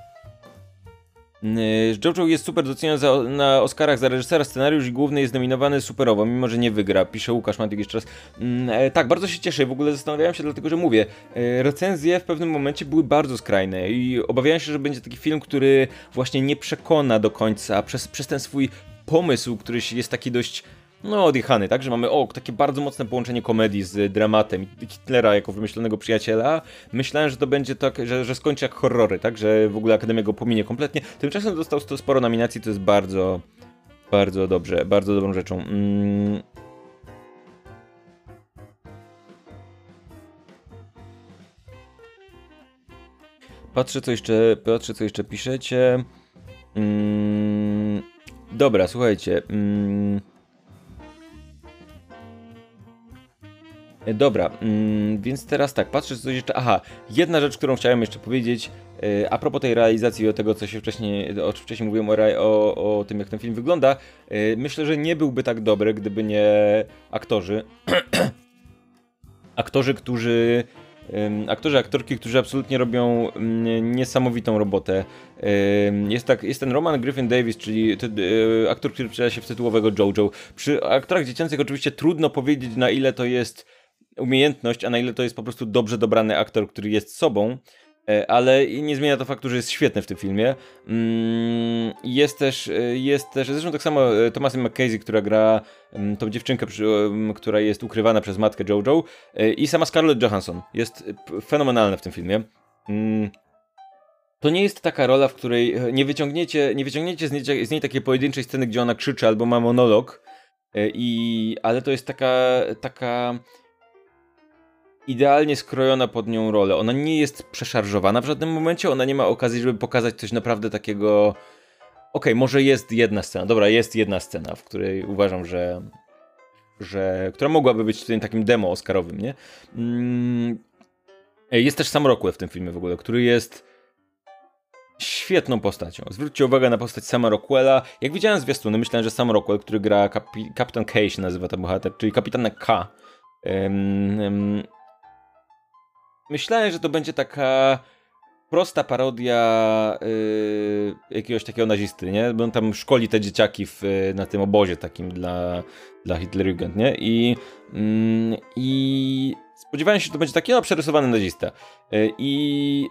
Speaker 1: Mm, Jojo jest super doceniony na Oscarach za reżysera, scenariusz i główny jest nominowany superowo, mimo że nie wygra, pisze Łukasz Matyk jeszcze raz. Mm, e, tak, bardzo się cieszę, w ogóle zastanawiałem się dlatego, że mówię, e, recenzje w pewnym momencie były bardzo skrajne i obawiałem się, że będzie taki film, który właśnie nie przekona do końca przez, przez ten swój pomysł, który jest taki dość no, odjechany, tak? Że mamy, o, takie bardzo mocne połączenie komedii z dramatem Hitlera jako wymyślonego przyjaciela. Myślałem, że to będzie tak, że, że skończy jak horrory, tak? Że w ogóle Akademia go pominie kompletnie. Tymczasem dostał sporo nominacji, to jest bardzo, bardzo dobrze, bardzo dobrą rzeczą. Mm. Patrzę, co jeszcze, patrzę, co jeszcze piszecie. Mm. Dobra, słuchajcie. Mm. Dobra, mm, więc teraz tak, patrzę coś jeszcze. Aha, jedna rzecz, którą chciałem jeszcze powiedzieć. E, a propos tej realizacji i o tego, co się wcześniej, o czym wcześniej mówiłem, o, o, tym, jak ten film wygląda, e, myślę, że nie byłby tak dobry, gdyby nie aktorzy. [clears throat] aktorzy, którzy aktorzy, aktorki, którzy absolutnie robią mm, niesamowitą robotę. Jest, tak, jest ten Roman Griffin Davis, czyli aktor, który przejawia się w tytułowego JoJo. Przy aktorach dziecięcych oczywiście trudno powiedzieć, na ile to jest umiejętność, a na ile to jest po prostu dobrze dobrany aktor, który jest sobą, e, ale nie zmienia to faktu, że jest świetny w tym filmie. Mm, jest też, e, jest też, zresztą tak samo e, Thomasem McKenzie, która gra mm, tą dziewczynkę, która jest ukrywana przez matkę Jojo i sama Scarlett Johansson jest fenomenalna w tym filmie. Mm, to nie jest taka rola, w której nie wyciągniecie, nie wyciągniecie z niej, z niej takiej pojedynczej sceny, gdzie ona krzyczy albo ma monolog, I, ale to jest taka, taka idealnie skrojona pod nią rolę. Ona nie jest przeszarżowana w żadnym momencie, ona nie ma okazji, żeby pokazać coś naprawdę takiego. Okej, okay, może jest jedna scena. Dobra, jest jedna scena, w której uważam, że. że która mogłaby być tutaj takim demo Oscarowym, nie? Mm, jest też sam Rockwell w tym filmie w ogóle, który jest świetną postacią. Zwróćcie uwagę na postać sama Rockwella. Jak widziałem zwiastuny, myślałem, że sam Rockwell, który gra kapi Kapitan K się nazywa ten bohater, czyli kapitana K. Um, um, myślałem, że to będzie taka prosta parodia yy, jakiegoś takiego nazisty, nie? Bo on tam szkoli te dzieciaki w, na tym obozie takim dla, dla Hitlerjugend, nie? I, yy, I spodziewałem się, że to będzie taki no, przerysowany nazista. Yy, I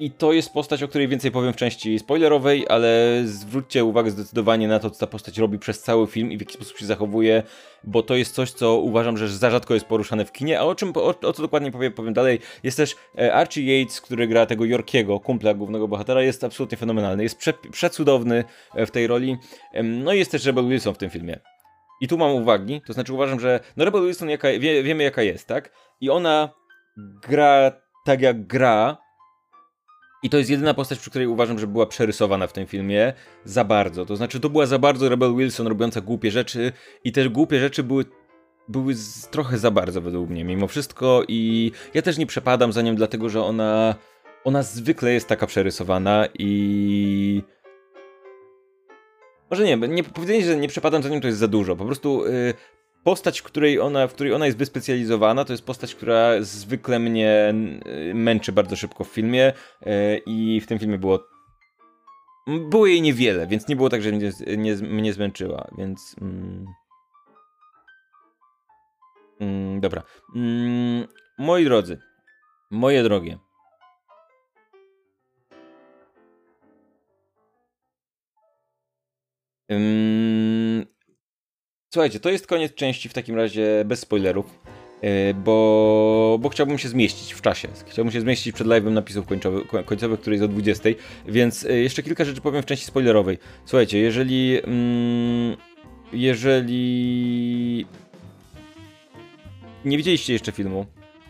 Speaker 1: i to jest postać, o której więcej powiem w części spoilerowej, ale zwróćcie uwagę zdecydowanie na to, co ta postać robi przez cały film i w jaki sposób się zachowuje, bo to jest coś, co uważam, że za rzadko jest poruszane w kinie. A o czym, o, o co dokładnie powiem, powiem dalej, jest też e, Archie Yates, który gra tego Yorkiego, kumpla głównego bohatera, jest absolutnie fenomenalny, jest prze, przecudowny e, w tej roli. No i jest też Rebel Wilson w tym filmie. I tu mam uwagi, to znaczy uważam, że no Rebel Wilson jaka, wie, wiemy jaka jest, tak? I ona gra tak jak gra, i to jest jedyna postać, przy której uważam, że była przerysowana w tym filmie za bardzo. To znaczy, to była za bardzo Rebel Wilson robiąca głupie rzeczy i te głupie rzeczy były były z, trochę za bardzo według mnie mimo wszystko i ja też nie przepadam za nią dlatego, że ona ona zwykle jest taka przerysowana i może nie, nie powiedzenie, że nie przepadam za nią to jest za dużo. Po prostu y, postać, w której, ona, w której ona jest wyspecjalizowana, to jest postać, która zwykle mnie y, męczy bardzo szybko w filmie y, i w tym filmie było było jej niewiele, więc nie było tak, że mnie, nie, mnie zmęczyła, więc... Mm, mm, dobra. Mm, moi drodzy, moje drogie, Słuchajcie, to jest koniec części w takim razie bez spoilerów, e, bo, bo chciałbym się zmieścić w czasie. Chciałbym się zmieścić przed live'em napisów końcowych, końcowych, który jest o 20, więc e, jeszcze kilka rzeczy powiem w części spoilerowej. Słuchajcie, jeżeli... Mm, jeżeli... Nie widzieliście jeszcze filmu,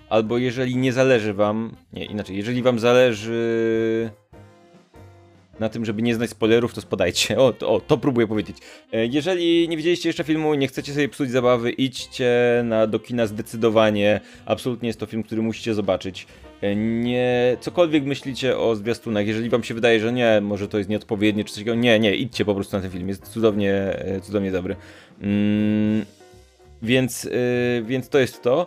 Speaker 1: albo jeżeli nie zależy wam... Nie, inaczej, jeżeli wam zależy na tym, żeby nie znać spoilerów, to spodajcie. [laughs] O, to, to próbuję powiedzieć. E, jeżeli nie widzieliście jeszcze filmu nie chcecie sobie psuć zabawy, idźcie na, do kina zdecydowanie. Absolutnie jest to film, który musicie zobaczyć. E, nie, cokolwiek myślicie o zwiastunach, jeżeli wam się wydaje, że nie, może to jest nieodpowiednie czy coś takiego, nie, nie, idźcie po prostu na ten film, jest cudownie, e, cudownie dobry. Mm, więc, yy, więc to jest to.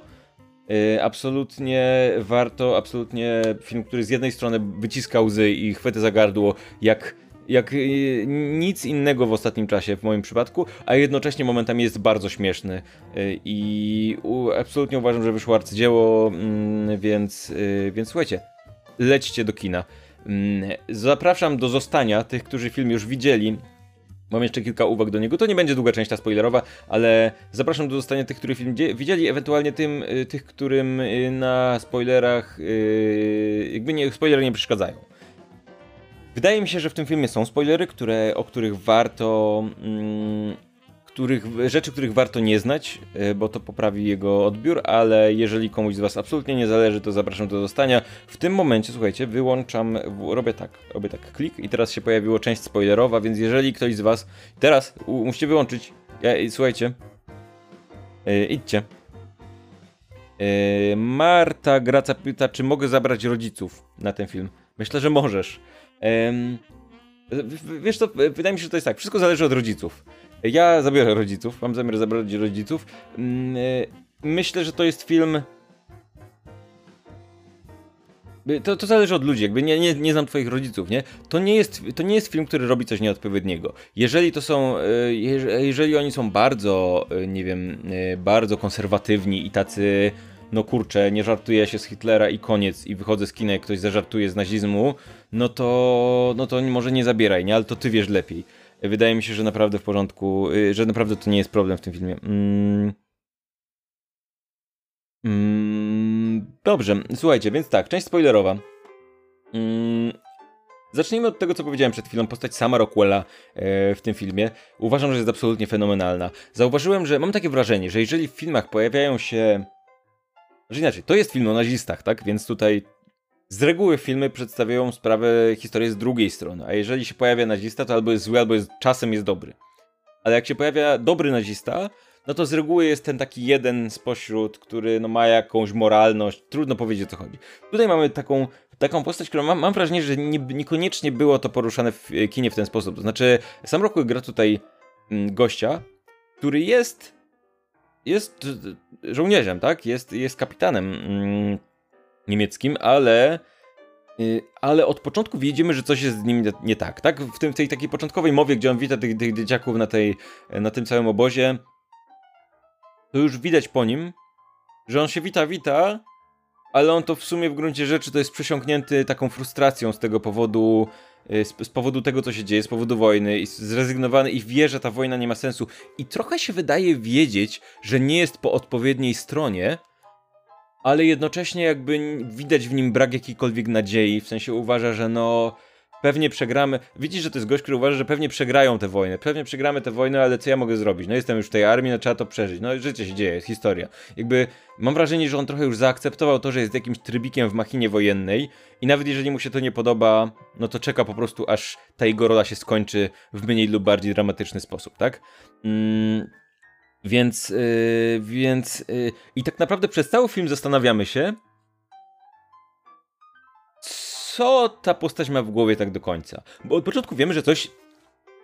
Speaker 1: Y, absolutnie warto, absolutnie film, który z jednej strony wyciska łzy i chwyty za gardło, jak, jak y, nic innego w ostatnim czasie w moim przypadku, a jednocześnie momentami jest bardzo śmieszny y, i absolutnie uważam, że wyszło arcydzieło, mm, więc, więc słuchajcie, lećcie do kina. Mm, zapraszam do zostania tych, którzy film już widzieli Mam jeszcze kilka uwag do niego. To nie będzie długa część ta spoilerowa, ale zapraszam do zostania tych, którzy film widzieli, ewentualnie tym, y, tych, którym y, na spoilerach y, jakby nie, spoilery nie przeszkadzają. Wydaje mi się, że w tym filmie są spoilery, które, o których warto mm, których, rzeczy, których warto nie znać, e, bo to poprawi jego odbiór, ale jeżeli komuś z Was absolutnie nie zależy, to zapraszam do zostania. W tym momencie, słuchajcie, wyłączam, robię tak, robię tak, klik i teraz się pojawiła część spoilerowa, więc jeżeli ktoś z Was, teraz musicie wyłączyć, ja, słuchajcie, yy, idźcie. Yy, Marta Graca pyta, czy mogę zabrać rodziców na ten film. Myślę, że możesz. Yy, wiesz co, wydaje mi się, że to jest tak, wszystko zależy od rodziców. Ja zabiorę rodziców, mam zamiar zabrać rodziców. Mm, e, myślę, że to jest film. To, to zależy od ludzi, jakby nie, nie, nie znam twoich rodziców, nie? To nie, jest, to nie jest film, który robi coś nieodpowiedniego. Jeżeli to są, e, jeżeli oni są bardzo, nie wiem, bardzo konserwatywni i tacy, no kurczę, nie żartuje się z Hitlera i koniec i wychodzę z kina, jak ktoś zażartuje z nazizmu, no to, no to może nie zabieraj, nie? Ale to ty wiesz lepiej. Wydaje mi się, że naprawdę w porządku, y, że naprawdę to nie jest problem w tym filmie. Mm. Mm. Dobrze, słuchajcie, więc tak, część spoilerowa. Mm. Zacznijmy od tego, co powiedziałem przed chwilą. Postać sama Rockwella e, w tym filmie uważam, że jest absolutnie fenomenalna. Zauważyłem, że mam takie wrażenie, że jeżeli w filmach pojawiają się. Znaczy inaczej, to jest film o nazistach, tak? Więc tutaj z reguły filmy przedstawiają sprawę, historię z drugiej strony. A jeżeli się pojawia nazista, to albo jest zły, albo jest, czasem jest dobry. Ale jak się pojawia dobry nazista, no to z reguły jest ten taki jeden spośród, który no, ma jakąś moralność. Trudno powiedzieć o co chodzi. Tutaj mamy taką, taką postać, którą mam, mam wrażenie, że nie, niekoniecznie było to poruszane w kinie w ten sposób. To znaczy, sam Roku gra tutaj mm, gościa, który jest jest żołnierzem, tak? Jest, jest kapitanem mm, niemieckim, ale y, ale od początku widzimy, że coś jest z nim nie tak, tak? W, tym, w tej takiej początkowej mowie, gdzie on wita tych, tych dzieciaków na, tej, na tym całym obozie, to już widać po nim, że on się wita, wita, ale on to w sumie w gruncie rzeczy to jest przesiąknięty taką frustracją z tego powodu, y, z, z, powodu tego, co się dzieje, z powodu wojny i zrezygnowany i wie, że ta wojna nie ma sensu. I trochę się wydaje wiedzieć, że nie jest po odpowiedniej stronie, ale jednocześnie jakby widać w nim brak jakiejkolwiek nadziei, w sensie uważa, że no pewnie przegramy. Widzisz, że to jest gość, który uważa, że pewnie przegrają tę wojnę. Pewnie przegramy tę wojnę, ale co ja mogę zrobić? No jestem już w tej armii, no trzeba to przeżyć. No życie się dzieje, jest historia. Jakby mam wrażenie, że on trochę już zaakceptował to, że jest jakimś trybikiem w machinie wojennej i nawet jeżeli mu się to nie podoba, no to czeka po prostu aż ta jego rola się skończy w mniej lub bardziej dramatyczny sposób, tak? Mm, więc, yy, więc yy, i tak naprawdę przez cały film zastanawiamy się, co ta postać ma w głowie tak do końca. Bo od początku wiemy, że coś,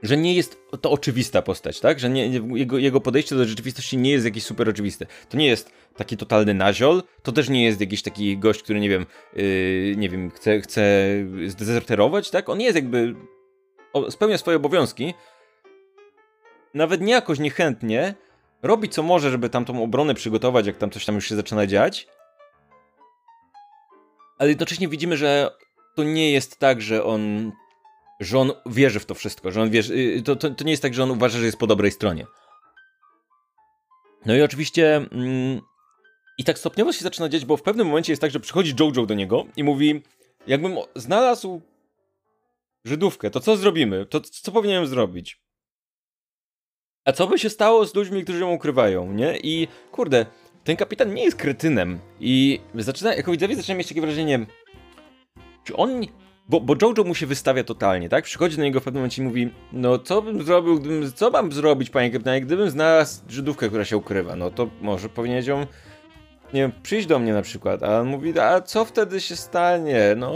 Speaker 1: że nie jest to oczywista postać, tak? Że nie, jego, jego podejście do rzeczywistości nie jest jakieś super oczywiste. To nie jest taki totalny naziol, to też nie jest jakiś taki gość, który, nie wiem, yy, nie wiem, chce, chce zdezerterować, tak? On jest jakby, spełnia swoje obowiązki, nawet nie jakoś niechętnie, robi co może, żeby tam tą obronę przygotować, jak tam coś tam już się zaczyna dziać, ale jednocześnie widzimy, że to nie jest tak, że on że on wierzy w to wszystko, że on wierzy, y, to, to, to nie jest tak, że on uważa, że jest po dobrej stronie. No i oczywiście mm, i tak stopniowo się zaczyna dziać, bo w pewnym momencie jest tak, że przychodzi Jojo do niego i mówi jakbym znalazł Żydówkę, to co zrobimy? To co powinienem zrobić? A co by się stało z ludźmi, którzy ją ukrywają, nie? I kurde, ten kapitan nie jest kretynem i zaczyna, jako widzowie zaczyna mieć takie wrażenie, czy on... Bo, bo Jojo mu się wystawia totalnie, tak? Przychodzi do niego w pewnym momencie i mówi, no co bym zrobił, gdybym, co mam zrobić, panie kapitanie, gdybym znalazł Żydówkę, która się ukrywa, no to może powinieneś ją, nie wiem, przyjść do mnie na przykład, a on mówi, a co wtedy się stanie? No,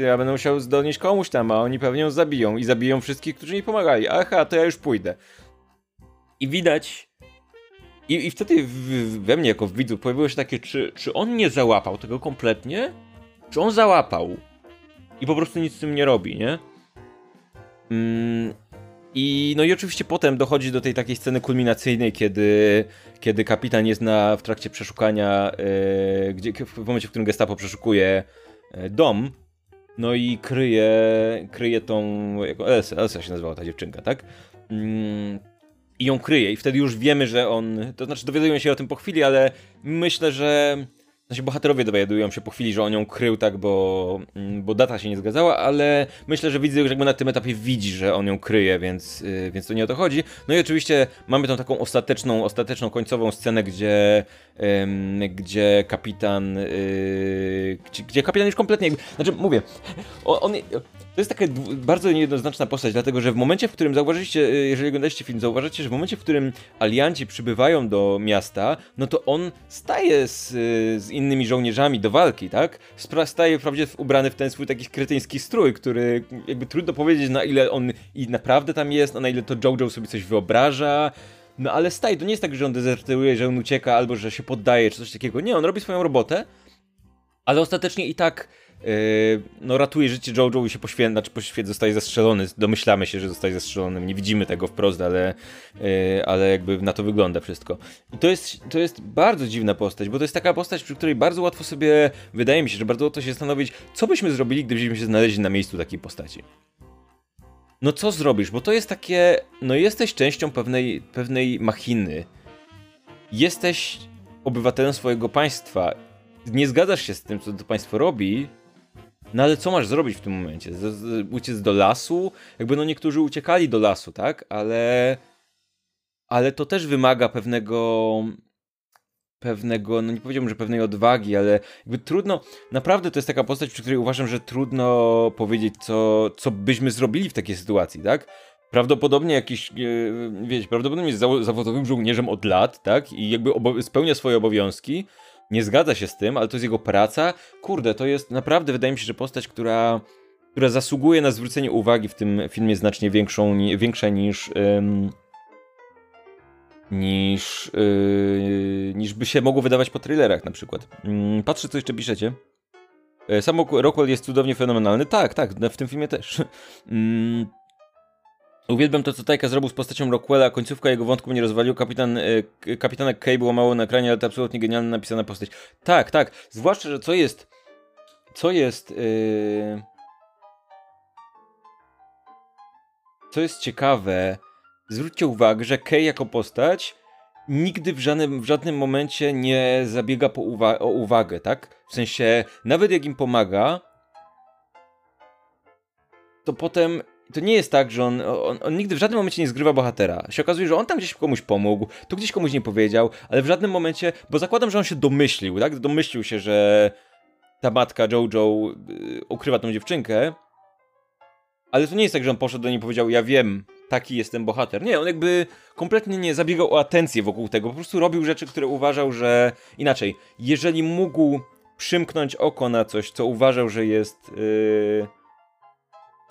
Speaker 1: ja będę musiał donieść komuś tam, a oni pewnie ją zabiją i zabiją wszystkich, którzy mi pomagali. Aha, to ja już pójdę. I widać, i, i wtedy we mnie jako w widzu pojawiło się takie, czy, czy on nie załapał tego kompletnie? Czy on załapał? i po prostu nic z tym nie robi, nie? Mm, I no i oczywiście potem dochodzi do tej takiej sceny kulminacyjnej, kiedy, kiedy kapitan jest na, w trakcie przeszukania, e, gdzie, w momencie, w którym gestapo przeszukuje e, dom, no i kryje, kryje tą, Elsa, Elsa się nazywała ta dziewczynka, tak? Mm, I ją kryje i wtedy już wiemy, że on, to znaczy dowiadujemy się o tym po chwili, ale myślę, że znaczy bohaterowie dowiadują się po chwili, że on ją krył tak, bo, mm, bo data się nie zgadzała, ale myślę, że widzę, że jakby na tym etapie widzi, że on ją kryje, więc, yy, więc to nie o to chodzi. No i oczywiście mamy tą taką ostateczną, ostateczną końcową scenę, gdzie, gdzie kapitan, yy, gdzie, gdzie, kapitan już kompletnie, znaczy mówię, on, on to jest taka bardzo niejednoznaczna postać, dlatego że w momencie, w którym zauważyliście, y, jeżeli oglądaliście film, zauważycie, że w momencie, w którym alianci przybywają do miasta, no to on staje z, z innymi żołnierzami do walki, tak? Staje wprawdzie ubrany w ten swój taki kretyński strój, który jakby trudno powiedzieć na ile on i naprawdę tam jest, a na ile to Jojo sobie coś wyobraża. No ale staje, to nie jest tak, że on dezerteruje, że on ucieka albo że się poddaje, czy coś takiego. Nie, on robi swoją robotę, ale ostatecznie i tak no ratuje życie Jojo i się poświęca, znaczy poświęca, zostaje zastrzelony, domyślamy się, że zostaje zastrzelony, nie widzimy tego wprost, ale, yy, ale jakby na to wygląda wszystko. I to jest, to jest bardzo dziwna postać, bo to jest taka postać, przy której bardzo łatwo sobie, wydaje mi się, że bardzo łatwo się zastanowić, co byśmy zrobili, gdybyśmy się znaleźli na miejscu takiej postaci. No co zrobisz, bo to jest takie, no jesteś częścią pewnej, pewnej machiny. Jesteś obywatelem swojego państwa. Nie zgadzasz się z tym, co to państwo robi, No ale co masz zrobić w tym momencie? Uciec do lasu? Jakby no niektórzy uciekali do lasu, tak? Ale ale to też wymaga pewnego pewnego, no nie powiedziałbym, że pewnej odwagi, ale jakby trudno, naprawdę to jest taka postać, przy której uważam, że trudno powiedzieć, co, co byśmy zrobili w takiej sytuacji, tak? Prawdopodobnie jakiś, e, wiecie, prawdopodobnie jest zawodowym żołnierzem od lat, tak? I jakby spełnia swoje obowiązki, nie zgadza się z tym, ale to jest jego praca. Kurde, to jest naprawdę, wydaje mi się, że postać, która, która zasługuje na zwrócenie uwagi w tym filmie znacznie większą, większa niż niż, yy, niż by się mogło wydawać po thrillerach na przykład. Yy, patrzę, co jeszcze piszecie. Yy, sam Rockwell jest cudownie fenomenalny. Tak, tak, w tym filmie też. [laughs] Uwielbiam to, co Tajka zrobił z postacią Rockwella. Końcówka jego wątku nie rozwalił. Kapitan, yy, kapitana Kay było mało na ekranie, ale to absolutnie genialnie napisana postać. Tak, tak. Zwłaszcza, że co jest... Co jest... Yy... Co jest ciekawe zwróćcie uwagę, że Kay jako postać nigdy w żadnym, w żadnym momencie nie zabiega po uwa o uwagę, tak? W sensie, nawet jak im pomaga, to potem to nie jest tak, że on, on, on, nigdy w żadnym momencie nie zgrywa bohatera. Się okazuje, że on tam gdzieś komuś pomógł, tu gdzieś komuś nie powiedział, ale w żadnym momencie, bo zakładam, że on się domyślił, tak? Domyślił się, że ta matka Jojo y, ukrywa tą dziewczynkę, ale to nie jest tak, że on poszedł do niej i powiedział, ja wiem, taki jestem bohater. Nie, on jakby kompletnie nie zabiegał o atencję wokół tego, po prostu robił rzeczy, które uważał, że inaczej, jeżeli mógł przymknąć oko na coś, co uważał, że jest yy...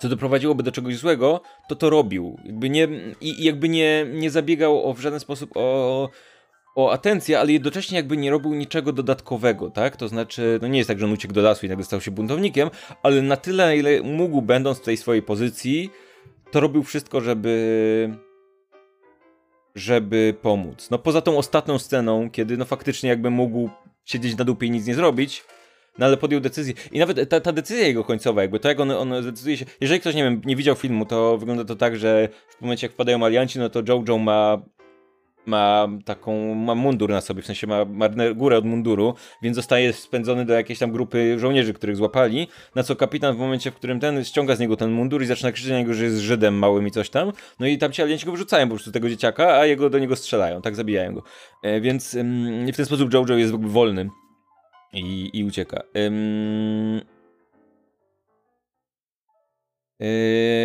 Speaker 1: co doprowadziłoby do czegoś złego, to to robił. Jakby nie, i, jakby nie, nie zabiegał o, w żaden sposób o, o atencję, ale jednocześnie jakby nie robił niczego dodatkowego, tak? To znaczy, no nie jest tak, że on uciekł do lasu i nagle stał się buntownikiem, ale na tyle, ile mógł, będąc w tej swojej pozycji, to robił wszystko, żeby żeby pomóc. No poza tą ostatnią sceną, kiedy no faktycznie jakby mógł siedzieć na dupie i nic nie zrobić, no ale podjął decyzję. I nawet ta, ta decyzja jego końcowa, jakby to jak on, on zdecyduje się. Jeżeli ktoś, nie wiem, nie widział filmu, to wygląda to tak, że w momencie jak wpadają alianci, no to Jojo ma ma taką, ma mundur na sobie, w sensie ma, ma górę od munduru, więc zostaje spędzony do jakiejś tam grupy żołnierzy, których złapali, na co kapitan w momencie, w którym ten ściąga z niego ten mundur i zaczyna krzyczeć na niego, że jest Żydem małym i coś tam, no i tam ci alienci go wyrzucają po prostu tego dzieciaka, a jego do niego strzelają, tak zabijają go. E, więc ym, w ten sposób Jojo jest w ogóle wolny i, i ucieka. Ym,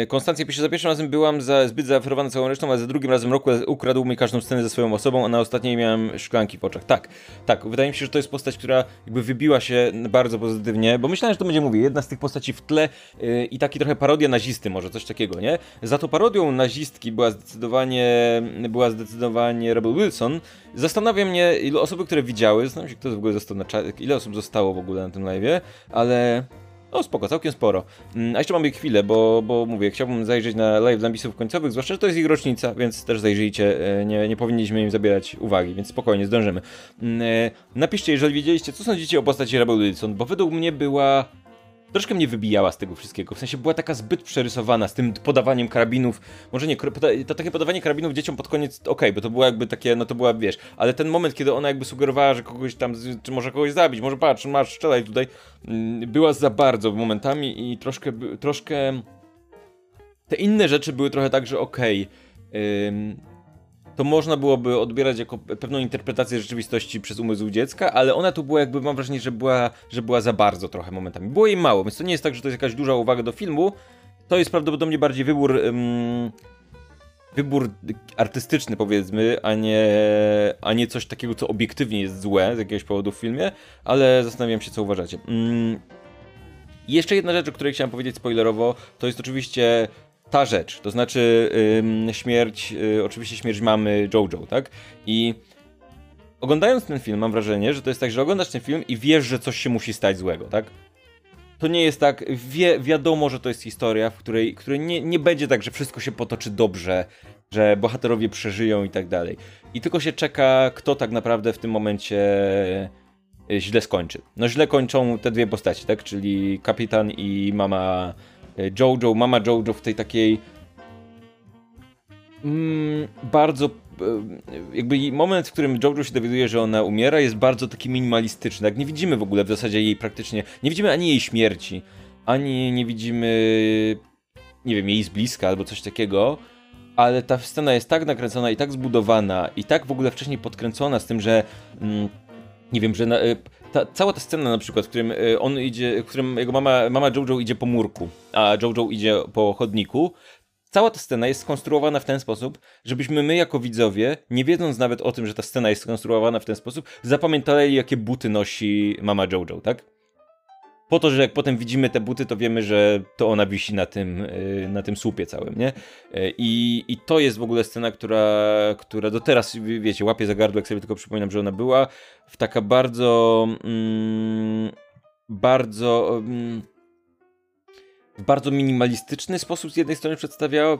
Speaker 1: Konstancja pisze, za pierwszym razem byłam za, zbyt zaoferowana całą resztą, a za drugim razem roku ukradł mi każdą scenę ze swoją osobą, a na ostatniej miałem szklanki w oczach. Tak, tak, wydaje mi się, że to jest postać, która jakby wybiła się bardzo pozytywnie, bo myślałem, że to będzie, mówię, jedna z tych postaci w tle yy, i taki trochę parodia nazisty, może coś takiego, nie? Za to parodią nazistki była zdecydowanie, była zdecydowanie Rebel Wilson. Zastanawia mnie, ile osoby, które widziały, zastanawiam się, kto w ogóle został na ile osób zostało w ogóle na tym live'ie, ale no spoko, całkiem sporo. Mm, a jeszcze mamy chwilę, bo, bo mówię, chciałbym zajrzeć na live napisów końcowych, zwłaszcza, że to jest ich rocznica, więc też zajrzyjcie, e, nie, nie powinniśmy im zabierać uwagi, więc spokojnie, zdążymy. Mm, e, napiszcie, jeżeli wiedzieliście, co sądzicie o postaci Rebel Wilson, bo według mnie była troszkę mnie wybijała z tego wszystkiego. W sensie była taka zbyt przerysowana z tym podawaniem karabinów. Może nie, to takie podawanie karabinów dzieciom pod koniec, okej, okay, bo to było jakby takie, no to była, wiesz, ale ten moment, kiedy ona jakby sugerowała, że kogoś tam, czy może kogoś zabić, może patrz, masz, strzelaj tutaj, mm, była za bardzo momentami i troszkę, troszkę... Te inne rzeczy były trochę tak, że okej, okay, to można byłoby odbierać jako pewną interpretację rzeczywistości przez umysł dziecka, ale ona tu była jakby, mam wrażenie, że była, że była za bardzo trochę momentami. Było jej mało, więc to nie jest tak, że to jest jakaś duża uwaga do filmu, to jest prawdopodobnie bardziej wybór... Wybór artystyczny powiedzmy, a nie, a nie coś takiego, co obiektywnie jest złe z jakiegoś powodu w filmie, ale zastanawiam się, co uważacie. Mm. jeszcze jedna rzecz, o której chciałem powiedzieć spoilerowo, to jest oczywiście ta rzecz, to znaczy śmierć, y, oczywiście śmierć mamy Jojo, tak? I oglądając ten film mam wrażenie, że to jest tak, że oglądasz ten film i wiesz, że coś się musi stać złego, tak? To nie jest tak, wie, wiadomo, że to jest historia, w której, której nie, nie będzie tak, że wszystko się potoczy dobrze, że bohaterowie przeżyją i tak dalej. I tylko się czeka, kto tak naprawdę w tym momencie y, źle skończy. No źle kończą te dwie postaci, tak? Czyli kapitan i mama Jojo, mama Jojo w tej takiej mm, bardzo e, jakby moment, w którym Jojo się dowiaduje, że ona umiera jest bardzo taki minimalistyczny. Jak nie widzimy w ogóle w zasadzie jej praktycznie, nie widzimy ani jej śmierci. ani nie widzimy, nie wiem, jej z bliska albo coś takiego, ale ta scena jest tak nakręcona i tak zbudowana i tak w ogóle wcześniej podkręcona z tym, że mm, nie wiem, że na, y, ta, cała ta scena na przykład, w którym y, on idzie, w którym jego mama, mama Jojo idzie po murku, a Jojo idzie po chodniku, cała ta scena jest skonstruowana w ten sposób, żebyśmy my jako widzowie, nie wiedząc nawet o tym, że ta scena jest skonstruowana w ten sposób, zapamiętali jakie buty nosi mama Jojo, tak? Po to, że jak potem widzimy te buty, to wiemy, że to ona wisi na tym, y, na tym słupie całym, nie? Y, I, I to jest w ogóle scena, która, która do teraz, wiecie, łapie za gardło, jak sobie tylko przypominam, że ona była w taka bardzo, mm, bardzo... Mm, w bardzo minimalistyczny sposób z jednej strony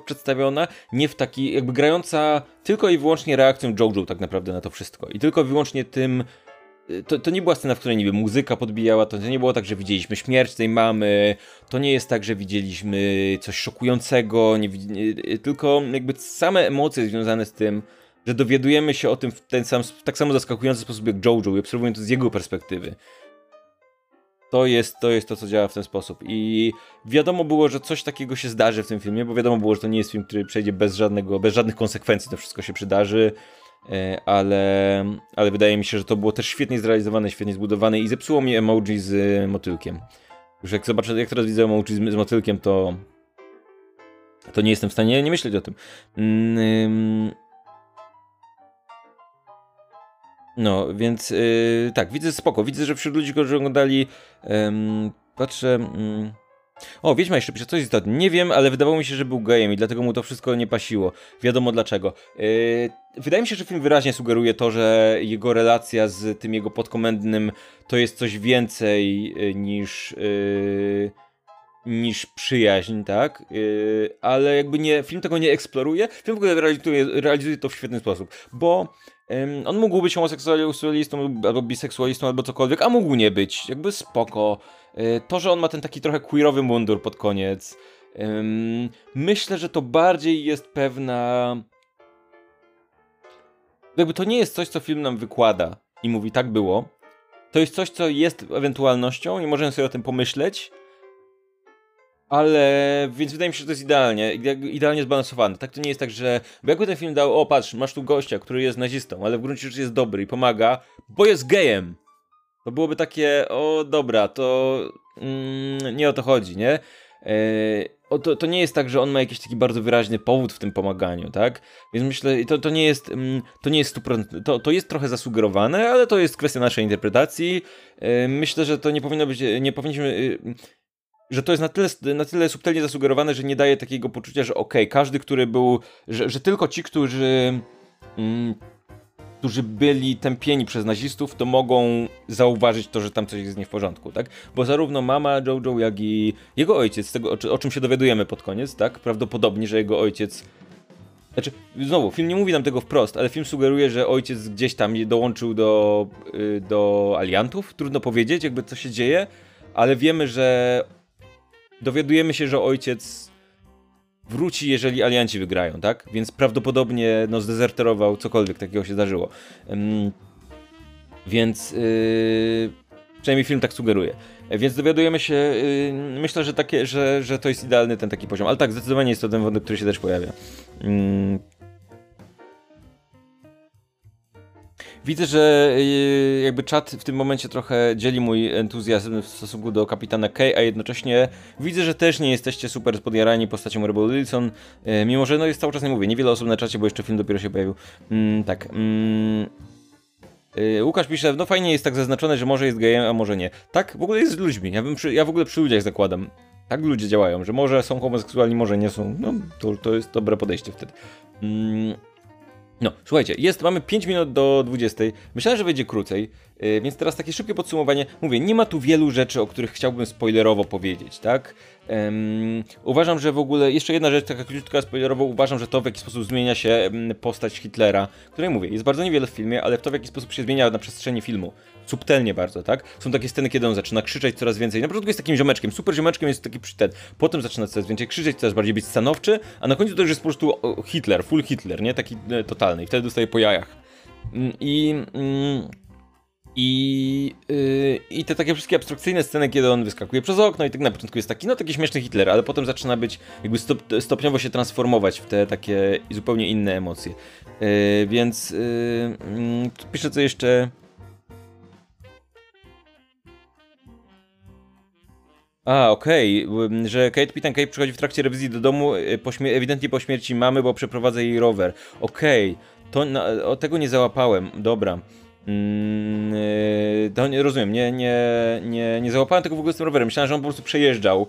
Speaker 1: przedstawiona, nie w taki, jakby grająca tylko i wyłącznie reakcją Jojo tak naprawdę na to wszystko. I tylko i wyłącznie tym, to, to nie była scena, w której, wiem, muzyka podbijała, to nie było tak, że widzieliśmy śmierć tej mamy, to nie jest tak, że widzieliśmy coś szokującego, nie, nie, tylko jakby same emocje związane z tym, że dowiadujemy się o tym w ten sam, w tak samo zaskakujący sposób jak Jojo i obserwujemy to z jego perspektywy. To jest, to jest to, co działa w ten sposób. I wiadomo było, że coś takiego się zdarzy w tym filmie, bo wiadomo było, że to nie jest film, który przejdzie bez żadnego, bez żadnych konsekwencji, to wszystko się przydarzy. E, ale, ale wydaje mi się, że to było też świetnie zrealizowane, świetnie zbudowane i zepsuło mi emoji z motylkiem. Już jak zobaczę, jak teraz widzę emoji z, z motylkiem, to to nie jestem w stanie nie myśleć o tym. Mm, no, więc yy, tak, widzę spoko. Widzę, że wśród ludzi, którzy oglądali, patrzę. O, Wiedźma jeszcze pisze, coś istotne. Nie wiem, ale wydawało mi się, że był gejem i dlatego mu to wszystko nie pasiło. Wiadomo dlaczego. Yy, wydaje mi się, że film wyraźnie sugeruje to, że jego relacja z tym jego podkomendnym to jest coś więcej yy, niż... Yy, niż przyjaźń, tak? Yy, ale jakby nie, film tego nie eksploruje. Film w ogóle realizuje, realizuje to w świetny sposób, bo on mógł być homoseksualistą, albo biseksualistą, albo cokolwiek, a mógł nie być. Jakby spoko. E, to, że on ma ten taki trochę queerowy mundur pod koniec. Myślę, że to bardziej jest pewna. Jakby to nie jest coś, co film nam wykłada i mówi, tak było. To jest coś, co jest ewentualnością i możemy sobie o tym pomyśleć, ale, więc wydaje mi się, że to jest idealnie, idealnie zbalansowane. Tak to nie jest tak, że, bo jakby ten film dał, o patrz, masz tu gościa, który jest nazistą, ale w gruncie rzeczy jest dobry i pomaga, bo jest gejem. To byłoby takie, o dobra, to mm, nie o to chodzi, nie? E, o, to, to nie jest tak, że on ma jakiś taki bardzo wyraźny powód w tym pomaganiu, tak? Więc myślę, to, to nie jest, mm, to nie jest 100%, to, to jest trochę zasugerowane, ale to jest kwestia naszej interpretacji. E, myślę, że to nie powinno być, nie powinniśmy y, że to jest na tyle, na tyle subtelnie zasugerowane, że nie daje takiego poczucia, że okej, okay, każdy, który był, że, że tylko ci, którzy mm, którzy byli tępieni przez nazistów, to mogą zauważyć to, że tam coś jest nie w porządku, tak? Bo zarówno mama Jojo, jak i jego ojciec, tego o, o czym się dowiadujemy pod koniec, tak? Prawdopodobnie, że jego ojciec znaczy, znowu, film nie mówi nam tego wprost, ale film sugeruje, że ojciec gdzieś tam dołączył do, y, do aliantów. Trudno powiedzieć, jakby co się dzieje, ale wiemy, że dowiadujemy się, że ojciec wróci, jeżeli alianci wygrają, tak? Więc prawdopodobnie no, zdezerterował, cokolwiek takiego się zdarzyło. Um, więc yy, przynajmniej film tak sugeruje. Więc dowiadujemy się, yy, myślę, że, takie, że, że to jest idealny ten taki poziom. Ale tak, zdecydowanie jest to ten wątek, który się też pojawia. Yy, Widzę, że y, jakby czat w tym momencie trochę dzieli mój entuzjazm w stosunku do kapitana K, a jednocześnie widzę, że też nie jesteście super podjarani postacią Rebel Wilson, y, mimo że no jest cały czas nie mówię, niewiele osób na czacie, bo jeszcze film dopiero się pojawił. Mm, tak. Mm. Y, Łukasz pisze, no fajnie jest tak zaznaczone, że może jest gejem, a może nie. Tak, w ogóle jest z ludźmi. Ja, bym przy, ja w ogóle przy ludziach zakładam. Tak ludzie działają, że może są homoseksualni, może nie są. No, to, to jest dobre podejście wtedy. Mm. No, słuchajcie, jest, mamy 5 minut do 20. Myślałem, że będzie krócej, yy, więc teraz takie szybkie podsumowanie. Mówię, nie ma tu wielu rzeczy, o których chciałbym spoilerowo powiedzieć, tak? Um, uważam, że w ogóle, jeszcze jedna rzecz, taka krótka spoilerowo, uważam, że to w jaki sposób zmienia się postać Hitlera, której mówię, jest bardzo niewiele w filmie, ale to w jaki sposób się zmienia na przestrzeni filmu. Subtelnie bardzo, tak? Są takie sceny, kiedy on zaczyna krzyczeć coraz więcej. Na początku jest takim ziomeczkiem, super ziomeczkiem jest taki przyten. Potem zaczyna coraz więcej krzyczeć, coraz bardziej być stanowczy, a na końcu to już jest po prostu Hitler, full Hitler, nie? Taki e, totalny. I wtedy dostaje po jajach. Mm, I... Mm, I, yy, I te takie wszystkie abstrakcyjne sceny, kiedy on wyskakuje przez okno i tak na początku jest taki, no taki śmieszny Hitler, ale potem zaczyna być, jakby stop, stopniowo się transformować w te takie zupełnie inne emocje. Yy, więc yy, piszę co jeszcze... A, okej, okay. że Kate Pitan Kate przychodzi w trakcie rewizji do domu, y, po ewidentnie po śmierci mamy, bo przeprowadza jej rower. Okej, okay. to na, o, tego nie załapałem, dobra. Mm, y, to nie rozumiem, nie, nie, nie, nie załapałem tego w ogóle z tym rowerem. Myślałem, że on po prostu przejeżdżał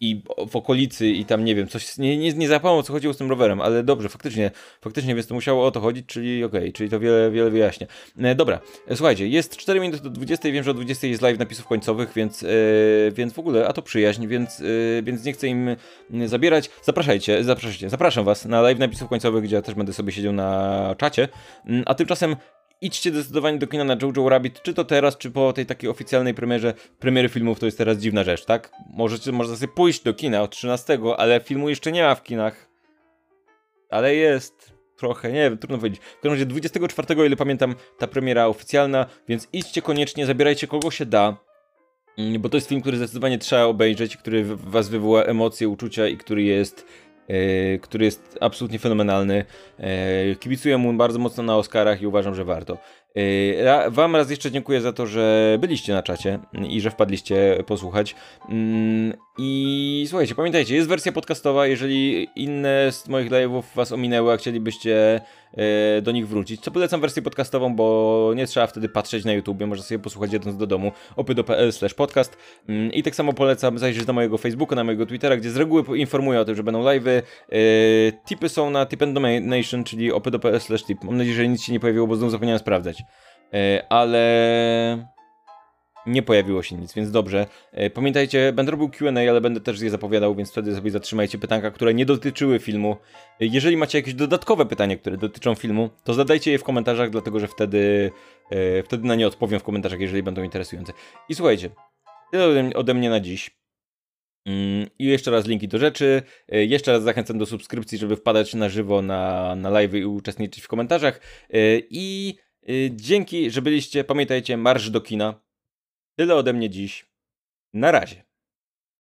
Speaker 1: i w okolicy i tam nie wiem, coś nie, nie, nie o co chodziło z tym rowerem, ale dobrze, faktycznie, faktycznie, więc to musiało o to chodzić, czyli okej, okay, czyli to wiele, wiele wyjaśnia. E, dobra, e, słuchajcie, jest 4 minuty do 20, wiem, że o 20 jest live napisów końcowych, więc, e, więc w ogóle, a to przyjaźń, więc, e, więc nie chcę im zabierać. Zapraszajcie, zapraszajcie, zapraszam was na live napisów końcowych, gdzie ja też będę sobie siedział na czacie, mm, a tymczasem idźcie zdecydowanie do kina na Jojo Rabbit, czy to teraz, czy po tej takiej oficjalnej premierze, premiery filmów, to jest teraz dziwna rzecz, tak? Możecie, można sobie pójść do kina od 13, ale filmu jeszcze nie ma w kinach. Ale jest trochę, nie wiem, trudno powiedzieć. W każdym razie 24, o ile pamiętam, ta premiera oficjalna, więc idźcie koniecznie, zabierajcie kogo się da, mm, bo to jest film, który zdecydowanie trzeba obejrzeć, który was wywoła emocje, uczucia i który jest który jest absolutnie fenomenalny. E, kibicuję mu bardzo mocno na Oscarach i uważam, że warto. E, wam raz jeszcze dziękuję za to, że byliście na czacie i że wpadliście posłuchać. Mm, I słuchajcie, pamiętajcie, jest wersja podcastowa. Jeżeli inne z moich live'ów was ominęły, a chcielibyście E, do nich wrócić. Co polecam wersję podcastową, bo nie trzeba wtedy patrzeć na YouTube, można sobie posłuchać jedząc do domu opy.pl podcast mm, i tak samo polecam zajrzeć na mojego Facebooka, na mojego Twittera, gdzie z reguły informuję o tym, że będą live'y. E, tipy są na tip and donation, czyli opy.pl tip. Mam nadzieję, że nic się nie pojawiło, bo znów zapomniałem sprawdzać. E, ale nie pojawiło się nic, więc dobrze. E, pamiętajcie, będę robił QA, ale będę też je zapowiadał, więc wtedy sobie zatrzymajcie pytanka, które nie dotyczyły filmu. E, jeżeli macie jakieś dodatkowe pytania, które dotyczą filmu, to zadajcie je w komentarzach, dlatego że wtedy, wtedy na nie odpowiem w komentarzach, jeżeli będą interesujące. I słuchajcie, tyle ode mnie na dziś. Mm, I jeszcze raz linki do rzeczy. Jeszcze raz zachęcam do subskrypcji, żeby wpadać na żywo na, na live i uczestniczyć w komentarzach. I dzięki, że byliście. Pamiętajcie, marsz do kina. Tyle ode mnie dziś. Na razie.